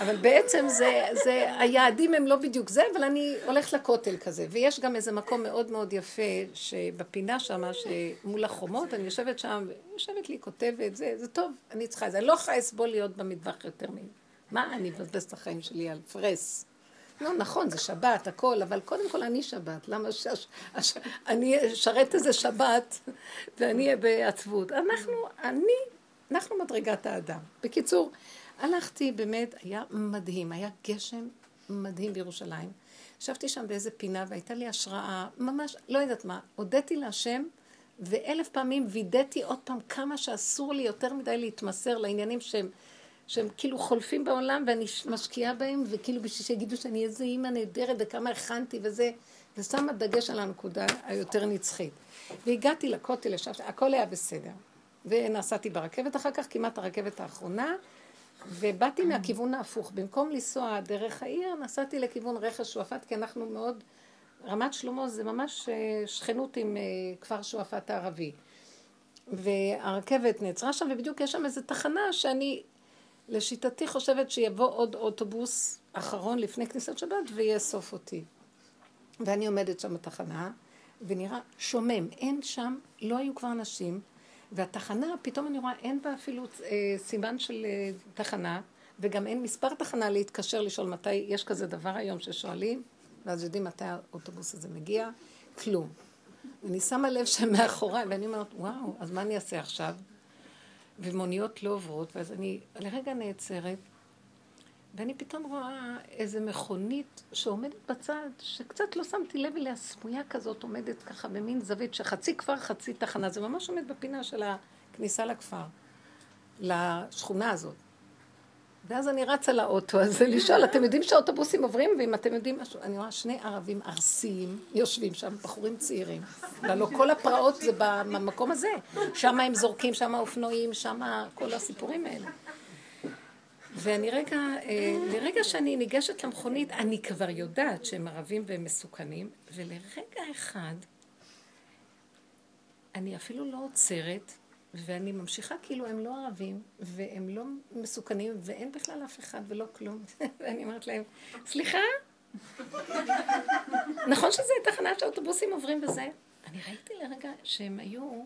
אבל בעצם זה, זה, היעדים הם לא בדיוק זה, אבל אני הולכת לכותל כזה. ויש גם איזה מקום מאוד מאוד יפה, שבפינה שם, שמול החומות, אני יושבת שם, יושבת לי, כותבת, זה, זה טוב, אני צריכה את זה. אני לא יכולה לסבול להיות במטבח יותר מ... מה אני מבזבז את החיים שלי על פרס? לא, נכון, זה שבת, הכל, אבל קודם כל אני שבת. למה ש... הש... אני אשרת איזה שבת ואני אהיה בעצבות? אנחנו, אני, אנחנו מדרגת האדם. בקיצור, הלכתי, באמת, היה מדהים, היה גשם מדהים בירושלים. ישבתי שם באיזה פינה והייתה לי השראה, ממש, לא יודעת מה, הודיתי להשם ואלף פעמים וידאתי עוד פעם כמה שאסור לי יותר מדי להתמסר לעניינים שהם שהם כאילו חולפים בעולם ואני משקיעה בהם, וכאילו בשביל שיגידו שאני איזה אימא נהדרת וכמה הכנתי וזה, ושמה דגש על הנקודה היותר נצחית. והגעתי לכותל, ישבתי, הכל היה בסדר. ונסעתי ברכבת אחר כך, כמעט הרכבת האחרונה, ובאתי מהכיוון ההפוך. במקום לנסוע דרך העיר, נסעתי לכיוון רכס שועפאט, כי אנחנו מאוד... רמת שלמה זה ממש אה, שכנות עם אה, כפר שועפאט הערבי. והרכבת נעצרה שם, ובדיוק יש שם איזו תחנה שאני לשיטתי חושבת שיבוא עוד אוטובוס אחרון לפני כניסת שבת ויאסוף אותי. ואני עומדת שם בתחנה, ונראה שומם, אין שם, לא היו כבר אנשים, והתחנה, פתאום אני רואה, אין בה אפילו אה, סימן של אה, תחנה, וגם אין מספר תחנה להתקשר לשאול מתי, יש כזה דבר היום ששואלים, ואז יודעים מתי האוטובוס הזה מגיע, כלום. ואני שמה לב שמאחוריי, ואני אומרת, וואו, אז מה אני אעשה עכשיו? ומוניות לא עוברות, ואז אני לרגע נעצרת, ואני פתאום רואה איזה מכונית שעומדת בצד, שקצת לא שמתי לב אליה, סמויה כזאת עומדת ככה במין זווית, שחצי כפר, חצי תחנה, זה ממש עומד בפינה של הכניסה לכפר, לשכונה הזאת. ואז אני רצה לאוטו הזה לשאול, אתם יודעים שהאוטובוסים עוברים? ואם אתם יודעים משהו, אני רואה שני ערבים ארסיים יושבים שם, בחורים צעירים. ולא כל הפרעות זה במקום הזה. שם הם זורקים, שם האופנועים, שם כל הסיפורים האלה. ואני רגע, אה, לרגע שאני ניגשת למכונית, אני כבר יודעת שהם ערבים והם מסוכנים, ולרגע אחד, אני אפילו לא עוצרת, ואני ממשיכה כאילו הם לא ערבים, והם לא מסוכנים, ואין בכלל אף אחד ולא כלום. *laughs* ואני אומרת להם, סליחה? *laughs* נכון שזו תחנה שהאוטובוסים עוברים וזה? אני ראיתי לרגע שהם היו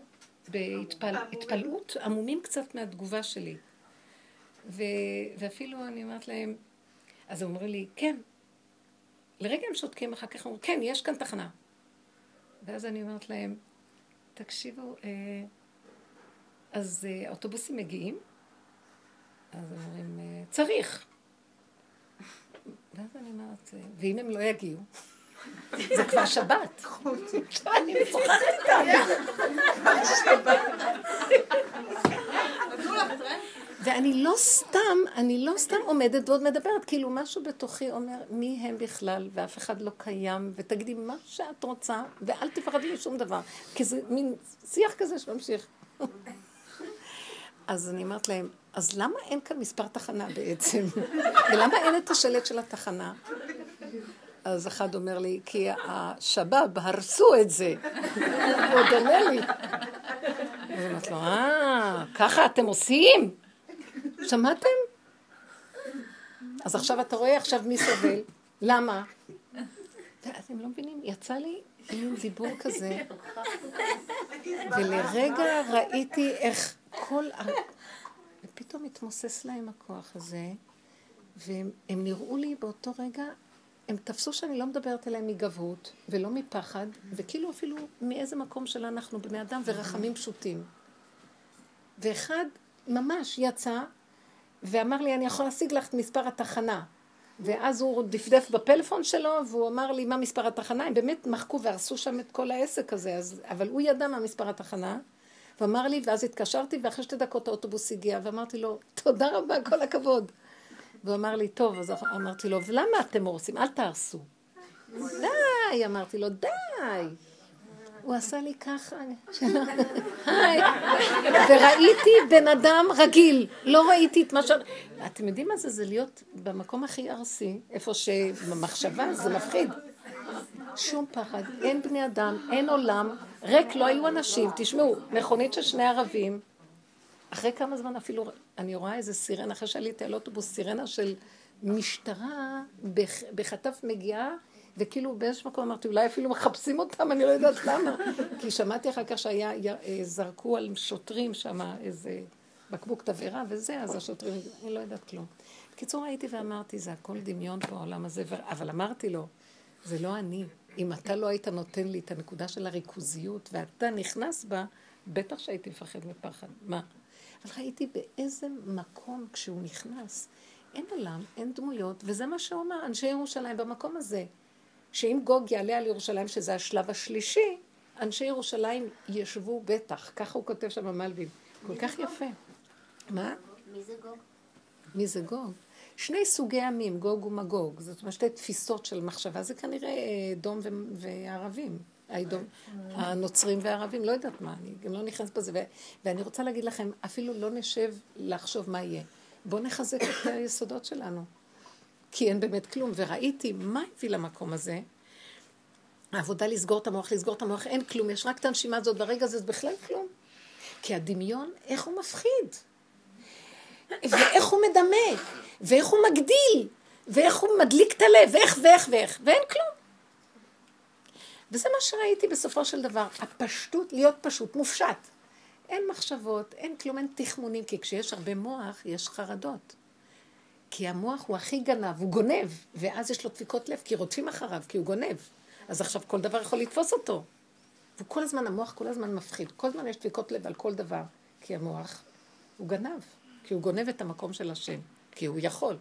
בהתפלאות, עמומים קצת מהתגובה שלי. ו... ואפילו אני אומרת להם, אז הם אומרים לי, כן. לרגע הם שותקים, אחר כך אומרים, כן, יש כאן תחנה. ואז אני אומרת להם, תקשיבו, אה, אז אה, האוטובוסים מגיעים? אז הם אומרים, אה, צריך. ואז אני אומרת, אה, ואם הם לא יגיעו? זה כבר שבת. אני משוחחת איתם. ואני לא סתם, אני לא סתם עומדת ועוד מדברת, כאילו משהו בתוכי אומר, מי הם בכלל, ואף אחד לא קיים, ותגידי מה שאת רוצה, ואל תפחדי משום דבר, כי זה מין שיח כזה שממשיך. אז אני אומרת להם, אז למה אין כאן מספר תחנה בעצם? *laughs* ולמה אין את השלט של התחנה? אז אחד אומר לי, כי השבאב הרסו את זה. הוא *laughs* עוד עונה לי. אז אומרת לו, אה, ככה אתם עושים? שמעתם? אז עכשיו אתה רואה עכשיו מי סובל. למה? הם לא מבינים, יצא לי מין דיבור כזה, ולרגע ראיתי איך כל ה... ופתאום התמוסס להם הכוח הזה, והם הם נראו לי באותו רגע, הם תפסו שאני לא מדברת אליהם מגבהות, ולא מפחד, וכאילו אפילו מאיזה מקום של אנחנו בני אדם ורחמים פשוטים. ואחד ממש יצא ואמר לי, אני יכול להשיג לך את מספר התחנה. ואז הוא דפדף בפלאפון שלו, והוא אמר לי מה מספר התחנה, הם באמת מחקו והרסו שם את כל העסק הזה, אז, אבל הוא ידע מה מספר התחנה, ואמר לי, ואז התקשרתי, ואחרי שתי דקות האוטובוס הגיע, ואמרתי לו, תודה רבה, כל הכבוד. והוא אמר לי, טוב, אז אמרתי לו, ולמה אתם הורסים? אל תהרסו. די, אמרתי לו, די. הוא עשה לי ככה, היי, וראיתי בן אדם רגיל, לא ראיתי את מה ש... אתם יודעים מה זה? זה להיות במקום הכי ארסי, איפה שבמחשבה זה מפחיד. שום פחד, אין בני אדם, אין עולם, ריק לא היו אנשים. תשמעו, מכונית של שני ערבים, אחרי כמה זמן אפילו, אני רואה איזה סירנה, אחרי שעליתי על אוטובוס, סירנה של משטרה בח, בחטף מגיעה, וכאילו באיזשהו מקום אמרתי, אולי אפילו מחפשים אותם, אני לא יודעת למה. *laughs* כי שמעתי אחר כך שהיה, אה, על שוטרים שם איזה בקבוק תבערה וזה, אז השוטרים, אני לא יודעת כלום. בקיצור, הייתי ואמרתי, זה הכל דמיון פה, העולם הזה, אבל אמרתי לו, זה לא אני. אם אתה לא היית נותן לי את הנקודה של הריכוזיות, ואתה נכנס בה, בטח שהייתי מפחד מפחד. מה? אבל ראיתי באיזה מקום כשהוא נכנס, אין עולם, אין דמויות, וזה מה שהוא אמר, אנשי ירושלים במקום הזה. שאם גוג יעלה על ירושלים, שזה השלב השלישי, אנשי ירושלים ישבו בטח, ככה הוא כותב שם במלבים. כל כך יפה. מה? מי זה גוג? מי זה גוג? שני סוגי עמים, גוג ומגוג. זאת אומרת, שתי תפיסות של מחשבה. זה כנראה דום וערבים. האדום, הנוצרים והערבים, לא יודעת מה, אני גם לא נכנסת בזה. ו- ואני רוצה להגיד לכם, אפילו לא נשב לחשוב מה יהיה. בואו נחזק את היסודות שלנו. כי אין באמת כלום. וראיתי מה הביא למקום הזה. העבודה לסגור את המוח, לסגור את המוח, אין כלום, יש רק את הנשימה הזאת, ברגע הזה זה בכלל כלום. כי הדמיון, איך הוא מפחיד. ואיך הוא מדמה, ואיך הוא מגדיל, ואיך הוא מדליק את הלב, ואיך ואיך ואיך, ואין כלום. וזה מה שראיתי בסופו של דבר, הפשטות, להיות פשוט, מופשט. אין מחשבות, אין כלום, אין תחמונים, כי כשיש הרבה מוח, יש חרדות. כי המוח הוא הכי גנב, הוא גונב, ואז יש לו דפיקות לב, כי רודפים אחריו, כי הוא גונב. אז עכשיו כל דבר יכול לתפוס אותו. וכל הזמן, המוח כל הזמן מפחיד. כל הזמן יש דפיקות לב על כל דבר, כי המוח הוא גנב, כי הוא גונב את המקום של השם, כי הוא יכול.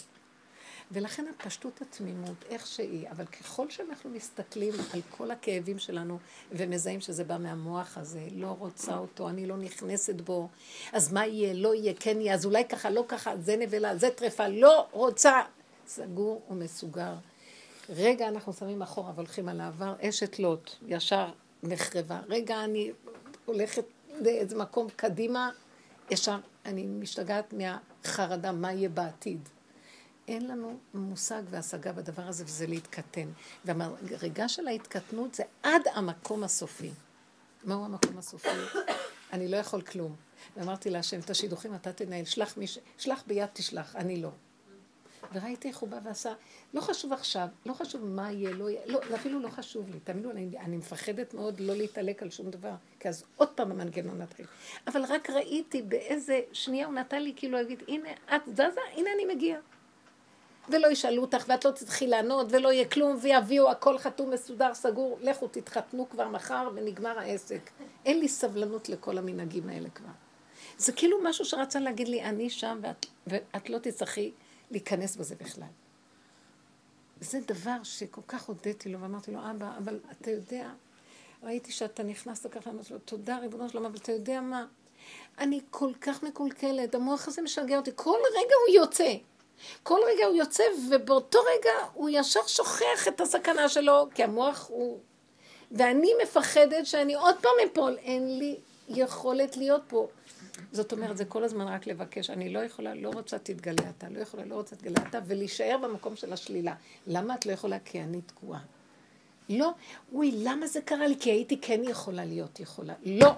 ולכן הפשטות התמימות, איך שהיא, אבל ככל שאנחנו מסתכלים על כל הכאבים שלנו ומזהים שזה בא מהמוח הזה, לא רוצה אותו, אני לא נכנסת בו, אז מה יהיה, לא יהיה, כן יהיה, אז אולי ככה, לא ככה, זה נבלה, זה טרפה, לא רוצה. סגור ומסוגר. רגע אנחנו שמים אחורה והולכים על העבר, אשת לוט, ישר נחרבה. רגע אני הולכת לאיזה מקום קדימה, ישר אני משתגעת מהחרדה, מה יהיה בעתיד. אין לנו מושג והשגה בדבר הזה, וזה להתקטן. והמדרגה של ההתקטנות זה עד המקום הסופי. מהו המקום הסופי? אני לא יכול כלום. ואמרתי להשם, את השידוכים אתה תנהל, שלח, מיש... שלח ביד תשלח, אני לא. וראיתי איך הוא בא ועשה, לא חשוב עכשיו, לא חשוב מה יהיה, לא יהיה, לא, אפילו לא חשוב לי, תאמינו, אני, אני מפחדת מאוד לא להתעלק על שום דבר, כי אז עוד פעם המנגנון נתחיל. אבל רק ראיתי באיזה שנייה הוא נתן לי כאילו להגיד, הנה, את זזה, הנה אני מגיע. ולא ישאלו אותך, ואת לא תצטרכי לענות, ולא יהיה כלום, ויביאו הכל חתום, מסודר, סגור, לכו תתחתנו כבר מחר ונגמר העסק. אין לי סבלנות לכל המנהגים האלה כבר. זה כאילו משהו שרצה להגיד לי, אני שם ואת, ואת לא תצטרכי להיכנס בזה בכלל. זה דבר שכל כך הודיתי לו, ואמרתי לו, אבא, אבל אתה יודע, ראיתי שאתה נכנסת ככה, אמרתי לו, תודה ריבונו שלום, אבל אתה יודע מה? אני כל כך מקולקלת, המוח הזה משגע אותי, כל רגע הוא יוצא. כל רגע הוא יוצא, ובאותו רגע הוא ישר שוכח את הסכנה שלו, כי המוח הוא... ואני מפחדת שאני עוד פעם אפול, אין לי יכולת להיות פה. זאת אומרת, זה כל הזמן רק לבקש. אני לא יכולה, לא רוצה תתגלה אתה, לא יכולה, לא רוצה תתגלה אתה, ולהישאר במקום של השלילה. למה את לא יכולה? כי אני תקועה. לא, אוי, למה זה קרה לי? כי הייתי כן יכולה להיות יכולה. לא.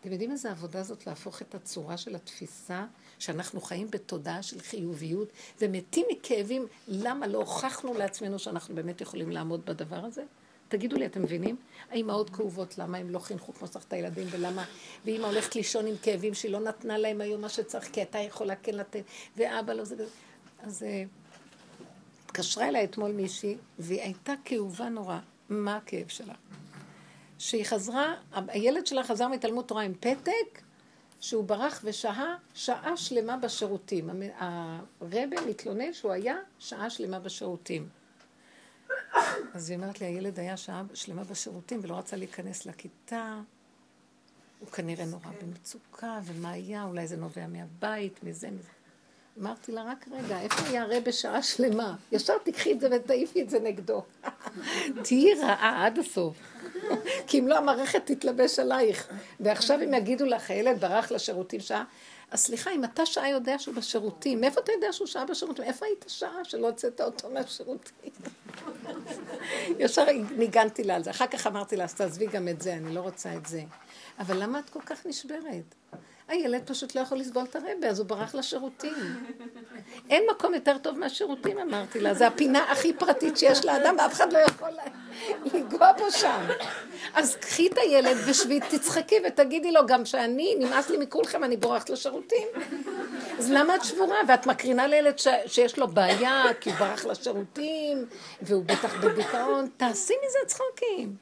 אתם יודעים איזה עבודה זאת להפוך את הצורה של התפיסה, שאנחנו חיים בתודעה של חיוביות ומתים מכאבים, למה לא הוכחנו לעצמנו שאנחנו באמת יכולים לעמוד בדבר הזה? תגידו לי, אתם מבינים? האימהות כאובות, למה הם לא חינכו כמו שצריך את הילדים, ולמה... ואימא הולכת לישון עם כאבים שהיא לא נתנה להם היום מה שצריך, כי הייתה יכולה כן לתת, ואבא לא זה... אז אה, התקשרה אליי אתמול מישהי, והיא הייתה כאובה נורא. מה הכאב שלה? שהיא חזרה, הילד שלה חזר מתלמוד תורה עם פתק, שהוא ברח ושהה שעה שלמה בשירותים. הרבה מתלונן שהוא היה שעה שלמה בשירותים. אז היא אומרת לי, הילד היה שעה שלמה בשירותים ולא רצה להיכנס לכיתה. הוא כנראה נורא במצוקה, ומה היה? אולי זה נובע מהבית, מזה, מזה. אמרתי לה, רק רגע, איפה היה הרי בשעה שלמה? ישר תיקחי את זה ותעיפי את זה נגדו. *laughs* תהיי רעה עד הסוף. כי אם לא, המערכת תתלבש עלייך. ועכשיו אם יגידו לך, הילד ברח לשירותים שעה, אז סליחה, אם אתה שעה יודע שהוא בשירותים, מאיפה אתה יודע שהוא שעה בשירותים? איפה היית שעה שלא הוצאת אותו מהשירותים? *laughs* ישר ניגנתי לה על זה. אחר כך אמרתי לה, אז תעזבי גם את זה, אני לא רוצה את זה. אבל למה את כל כך נשברת? הילד פשוט לא יכול לסבול את הרבה, אז הוא ברח לשירותים. אין מקום יותר טוב מהשירותים, אמרתי לה. זה הפינה הכי פרטית שיש לאדם, ואף אחד לא יכול לנגוע בו שם. אז קחי את הילד ושבי, תצחקי ותגידי לו, גם שאני, נמאס לי מכולכם, אני בורחת לשירותים. אז למה את שבורה? ואת מקרינה לילד ש... שיש לו בעיה, כי הוא ברח לשירותים, והוא בטח בדיכאון, תעשי מזה צחוקים.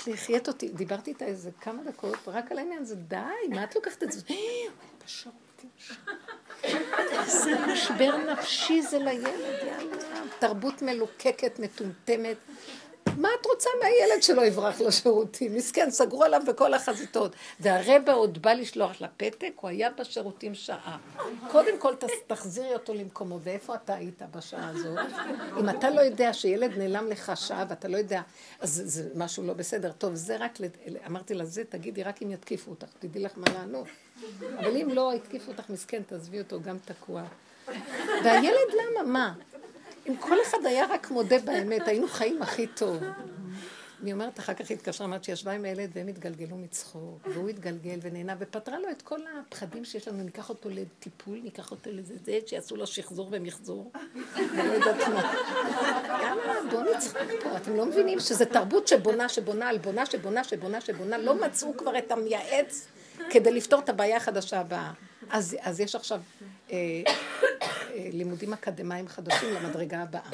אמרת לי, החיית אותי, דיברתי איתה איזה כמה דקות, רק על העניין הזה, די, מה את לוקחת את זה? *gasps* איזה משבר נפשי זה לילד, יאללה. תרבות מלוקקת, מטומטמת. מה את רוצה מהילד שלא יברח לשירותים? מסכן, סגרו עליו בכל החזיתות. והרבע עוד בא לשלוח לפתק, הוא היה בשירותים שעה. קודם כל תחזירי אותו למקומו, ואיפה אתה היית בשעה הזאת? אם אתה לא יודע שילד נעלם לך שעה ואתה לא יודע, אז זה משהו לא בסדר. טוב, זה רק, אמרתי לה, זה תגידי רק אם יתקיפו אותך, תדעי לך מה לענות. אבל אם לא יתקיפו אותך, מסכן, תעזבי אותו גם תקוע. והילד למה? מה? אם כל אחד היה רק מודה באמת, היינו חיים הכי טוב. אני אומרת, אחר כך התקשרה, אמרת שישבה עם הילד והם התגלגלו מצחוק, והוא התגלגל ונהנה, ופתרה לו את כל הפחדים שיש לנו, ניקח אותו לטיפול, ניקח אותו לזה, זה, שיעשו לו שחזור ומחזור. אני לא יודעת מה. יאללה, בואו נצחק פה, אתם לא מבינים שזה תרבות שבונה, שבונה על בונה, שבונה, שבונה, שבונה, לא מצאו כבר את המייעץ כדי לפתור את הבעיה החדשה הבאה. אז, יש עכשיו *coughs* לימודים אקדמיים חדשים למדרגה הבאה.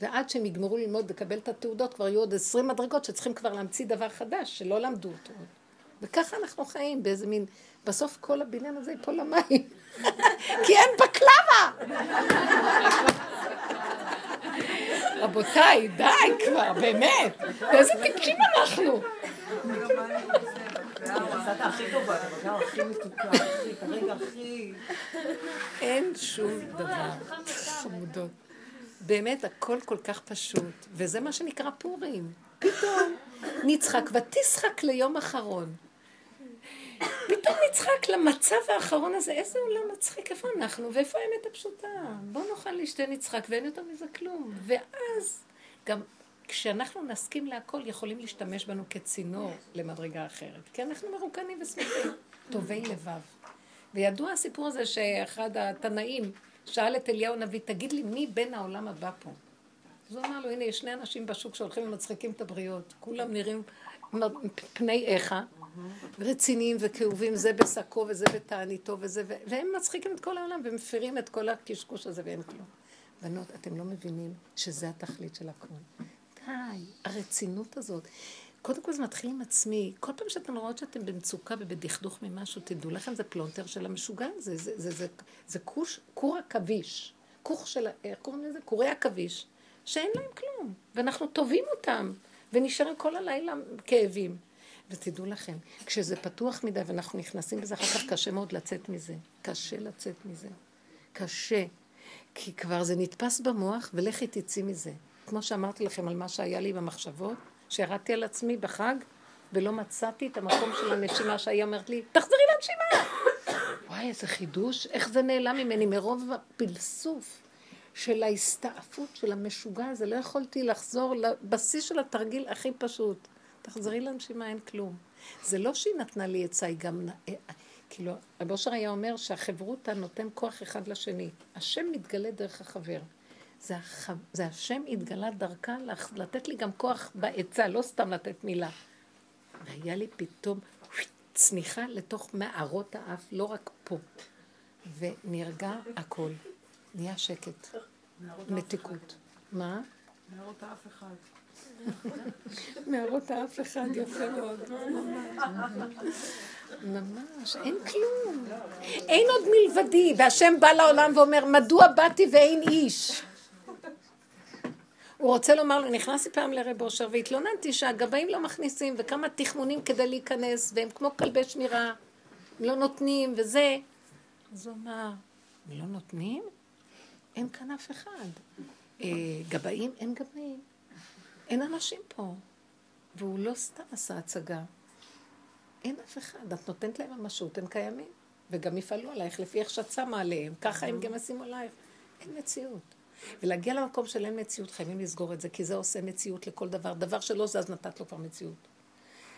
ועד שהם יגמרו ללמוד לקבל את התעודות, כבר יהיו עוד עשרים מדרגות שצריכים כבר להמציא דבר חדש, שלא למדו אותו. וככה אנחנו חיים, באיזה מין... בסוף כל הבניין הזה ייפול למים. *laughs* כי אין בקלבה! רבותיי, די כבר, באמת. איזה טיפשים אנחנו. אין שום דבר, חמודות. באמת, הכל כל כך פשוט, וזה מה שנקרא פורים. פתאום נצחק, ותשחק ליום אחרון. פתאום נצחק למצב האחרון הזה, איזה עולם מצחיק, איפה אנחנו, ואיפה האמת הפשוטה? בואו נאכל לשתי נצחק, ואין יותר מזה כלום. ואז גם כשאנחנו נסכים להכל, יכולים להשתמש בנו כצינור למדרגה אחרת. כי אנחנו מרוקנים ושמחים, טובי לבב. וידוע הסיפור הזה שאחד התנאים שאל את אליהו הנביא, תגיד לי, מי בין העולם הבא פה? אז הוא אמר לו, הנה, יש שני אנשים בשוק שהולכים ומצחיקים את הבריות, כולם נראים פני איכה, רציניים וכאובים, זה בשקו וזה בתעניתו וזה, והם מצחיקים את כל העולם ומפירים את כל הקשקוש הזה ואין כלום. בנות, אתם לא מבינים שזה התכלית של הכול. די, הרצינות הזאת. קודם כל זה מתחיל עם עצמי. כל פעם שאתן רואות שאתם במצוקה ובדכדוך ממשהו, תדעו לכם, זה פלונטר של המשוגע הזה. זה, זה, זה, זה, כוש, כור עכביש. כוך של, איך קוראים לזה? כורי עכביש. שאין להם כלום. ואנחנו טובים אותם. ונשארים כל הלילה כאבים. ותדעו לכם, כשזה פתוח מדי ואנחנו נכנסים בזה, אחר כך קשה מאוד לצאת מזה. קשה לצאת מזה. קשה. כי כבר זה נתפס במוח, ולכי תצאי מזה. כמו שאמרתי לכם על מה שהיה לי במחשבות, שירדתי על עצמי בחג, ולא מצאתי את המקום של הנשימה שהיא אומרת לי, תחזרי לנשימה! וואי, איזה חידוש, איך זה נעלם ממני מרוב הפלסוף של ההסתעפות של המשוגע הזה. לא יכולתי לחזור לבסיס של התרגיל הכי פשוט. תחזרי לנשימה, אין כלום. זה לא שהיא נתנה לי עצה, היא גם... כאילו, רב אושר היה אומר שהחברותה נותן כוח אחד לשני. השם מתגלה דרך החבר. זה, הח... זה השם התגלה דרכה לתת לי גם כוח בעצה, לא סתם לתת מילה. והיה לי פתאום צניחה לתוך מערות האף, לא רק פה. ונרגע הכל. נהיה שקט. מתיקות. מה? נערות האף אחד. נערות האף אחד, יפה מאוד. ממש, אין כלום. אין עוד מלבדי, והשם בא לעולם ואומר, מדוע באתי ואין איש? הוא רוצה לומר לו, נכנסתי פעם לרב אושר והתלוננתי שהגבאים לא מכניסים וכמה תכמונים כדי להיכנס והם כמו כלבי שמירה, לא נותנים וזה. אז הוא אמר, לא נותנים? אין כאן אף אחד. אה, גבאים? אין גבאים. אין אנשים פה. והוא לא סתם עשה הצגה. אין אף אחד. את נותנת להם ממשות, הם קיימים. וגם יפעלו עלייך לפי איך שאת שמה עליהם. ככה הם גם ישימו עלייך. אין מציאות. ולהגיע למקום של אין מציאות, חייבים לסגור את זה, כי זה עושה מציאות לכל דבר. דבר שלא זז, נתת לו כבר מציאות.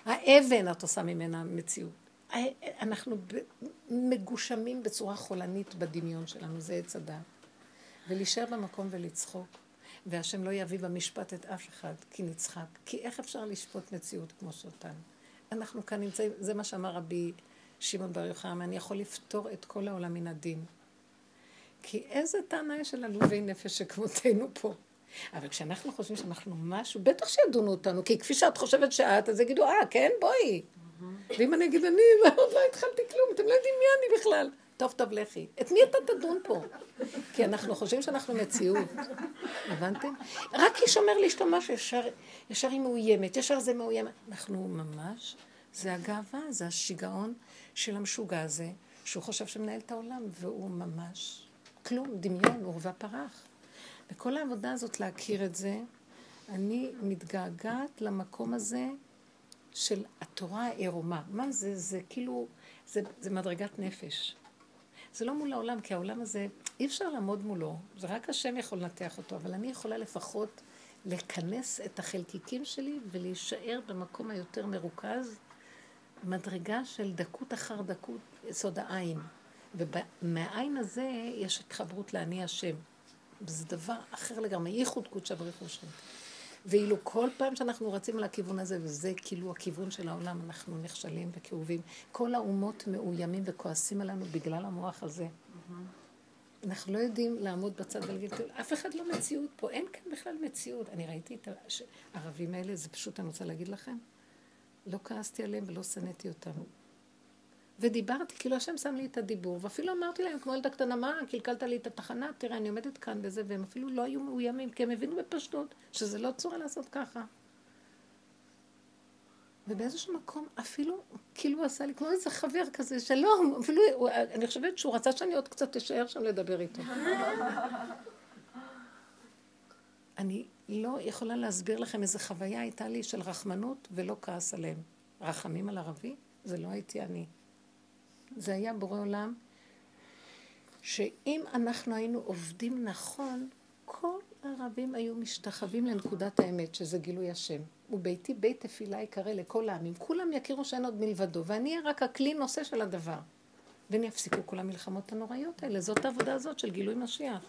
האבן, את עושה ממנה מציאות. אנחנו מגושמים בצורה חולנית בדמיון שלנו, זה עץ הדעת. ולהישאר במקום ולצחוק, והשם לא יביא במשפט את אף אחד, כי נצחק. כי איך אפשר לשפוט מציאות כמו שאותנו? אנחנו כאן נמצאים, זה מה שאמר רבי שמעון בר יוחנן, אני יכול לפתור את כל העולם מן הדין. כי איזה טענה יש של עלובי נפש שכמותנו פה. אבל כשאנחנו חושבים שאנחנו משהו, בטח שידונו אותנו, כי כפי שאת חושבת שאת, אז יגידו, אה, כן, בואי. ואם אני אגיד, אני עוד לא התחלתי כלום, אתם לא יודעים מי אני בכלל. טוב, טוב, לכי. את מי אתה תדון פה? כי אנחנו חושבים שאנחנו מציאות. הבנתם? רק איש אומר לאשתו משהו, ישר, ישר היא מאוימת, ישר זה מאוימת. אנחנו ממש, זה הגאווה, זה השיגעון של המשוגע הזה, שהוא חושב שמנהל את העולם, והוא ממש כלום, דמיון, עורבא פרח. וכל העבודה הזאת להכיר את זה, אני מתגעגעת למקום הזה של התורה העירומה. מה זה? זה כאילו, זה, זה מדרגת נפש. זה לא מול העולם, כי העולם הזה, אי אפשר לעמוד מולו, זה רק השם יכול לנתח אותו, אבל אני יכולה לפחות לכנס את החלקיקים שלי ולהישאר במקום היותר מרוכז, מדרגה של דקות אחר דקות, יסוד העין. ומהעין הזה יש התחברות לאני השם. זה דבר אחר לגמרי, ייחוד קודשא בריך ושם. ואילו כל פעם שאנחנו רצים לכיוון הזה, וזה כאילו הכיוון של העולם, אנחנו נכשלים וכאובים. כל האומות מאוימים וכועסים עלינו בגלל המוח הזה. אנחנו לא יודעים לעמוד בצד ולהגיד, אף אחד לא מציאות פה, אין כאן בכלל מציאות. אני ראיתי את הערבים האלה, זה פשוט, אני רוצה להגיד לכם, לא כעסתי עליהם ולא שנאתי אותם. ודיברתי, כאילו השם שם לי את הדיבור, ואפילו אמרתי להם, כמו ילדה קטנה, מה, קלקלת לי את התחנה, תראה, אני עומדת כאן בזה, והם אפילו לא היו מאוימים, כי הם הבינו בפשטות שזה לא צורה לעשות ככה. ובאיזשהו מקום, אפילו, כאילו הוא עשה לי כמו איזה חבר כזה, שלום, אפילו, אני חושבת שהוא רצה שאני עוד קצת אשאר שם לדבר איתו. *laughs* אני לא יכולה להסביר לכם איזה חוויה הייתה לי של רחמנות ולא כעס עליהם. רחמים על ערבי? זה לא הייתי אני. זה היה בורא עולם, שאם אנחנו היינו עובדים נכון, כל הערבים היו משתחווים לנקודת האמת, שזה גילוי השם. וביתי בית תפילה יקרא לכל העמים. כולם יכירו שאין עוד מלבדו, ואני אהיה רק הכלי נושא של הדבר. ונפסיקו כל המלחמות הנוראיות האלה. זאת העבודה הזאת של גילוי משיח.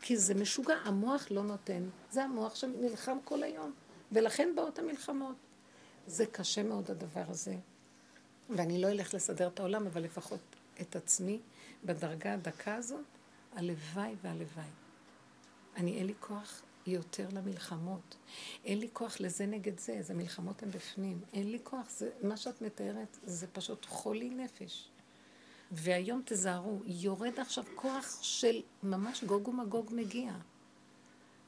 כי זה משוגע, המוח לא נותן. זה המוח שנלחם כל היום. ולכן באות המלחמות. זה קשה מאוד הדבר הזה. ואני לא אלך לסדר את העולם, אבל לפחות את עצמי, בדרגה הדקה הזאת, הלוואי והלוואי. אני, אין לי כוח יותר למלחמות. אין לי כוח לזה נגד זה, זה מלחמות הן בפנים. אין לי כוח, זה, מה שאת מתארת זה פשוט חולי נפש. והיום תזהרו, יורד עכשיו כוח של ממש גוג ומגוג מגיע.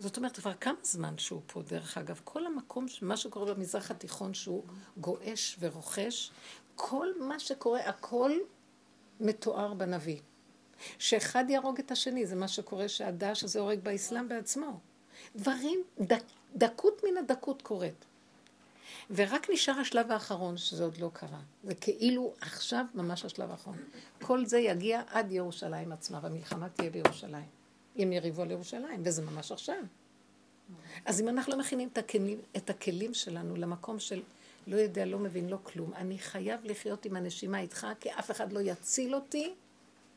זאת אומרת, כבר כמה זמן שהוא פה, דרך אגב. כל המקום, מה שקורה במזרח התיכון, שהוא גועש ורוכש, כל מה שקורה, הכל מתואר בנביא. שאחד יהרוג את השני, זה מה שקורה שהדש הזה הורג באסלאם בעצמו. דברים, דק, דקות מן הדקות קורית. ורק נשאר השלב האחרון, שזה עוד לא קרה. זה כאילו עכשיו ממש השלב האחרון. כל זה יגיע עד ירושלים עצמה, והמלחמה תהיה בירושלים. אם יריבו על ירושלים, וזה ממש עכשיו. אז אם אנחנו לא מכינים את הכלים, את הכלים שלנו למקום של לא יודע, לא מבין, לא כלום, אני חייב לחיות עם הנשימה איתך, כי אף אחד לא יציל אותי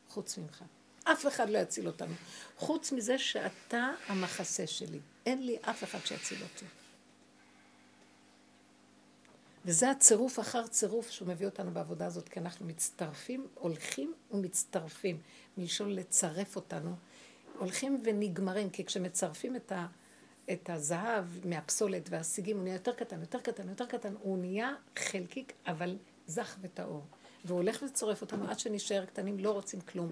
חוץ ממך. אף אחד לא יציל אותנו. חוץ מזה שאתה המחסה שלי. אין לי אף אחד שיציל אותי. וזה הצירוף אחר צירוף שהוא מביא אותנו בעבודה הזאת, כי אנחנו מצטרפים, הולכים ומצטרפים, מלשון לצרף אותנו, הולכים ונגמרים, כי כשמצרפים את, ה, את הזהב מהפסולת והסיגים, הוא נהיה יותר קטן, יותר קטן, יותר קטן, הוא נהיה חלקיק, אבל זך וטהור. והוא הולך וצורף אותנו עד שנשאר קטנים, לא רוצים כלום.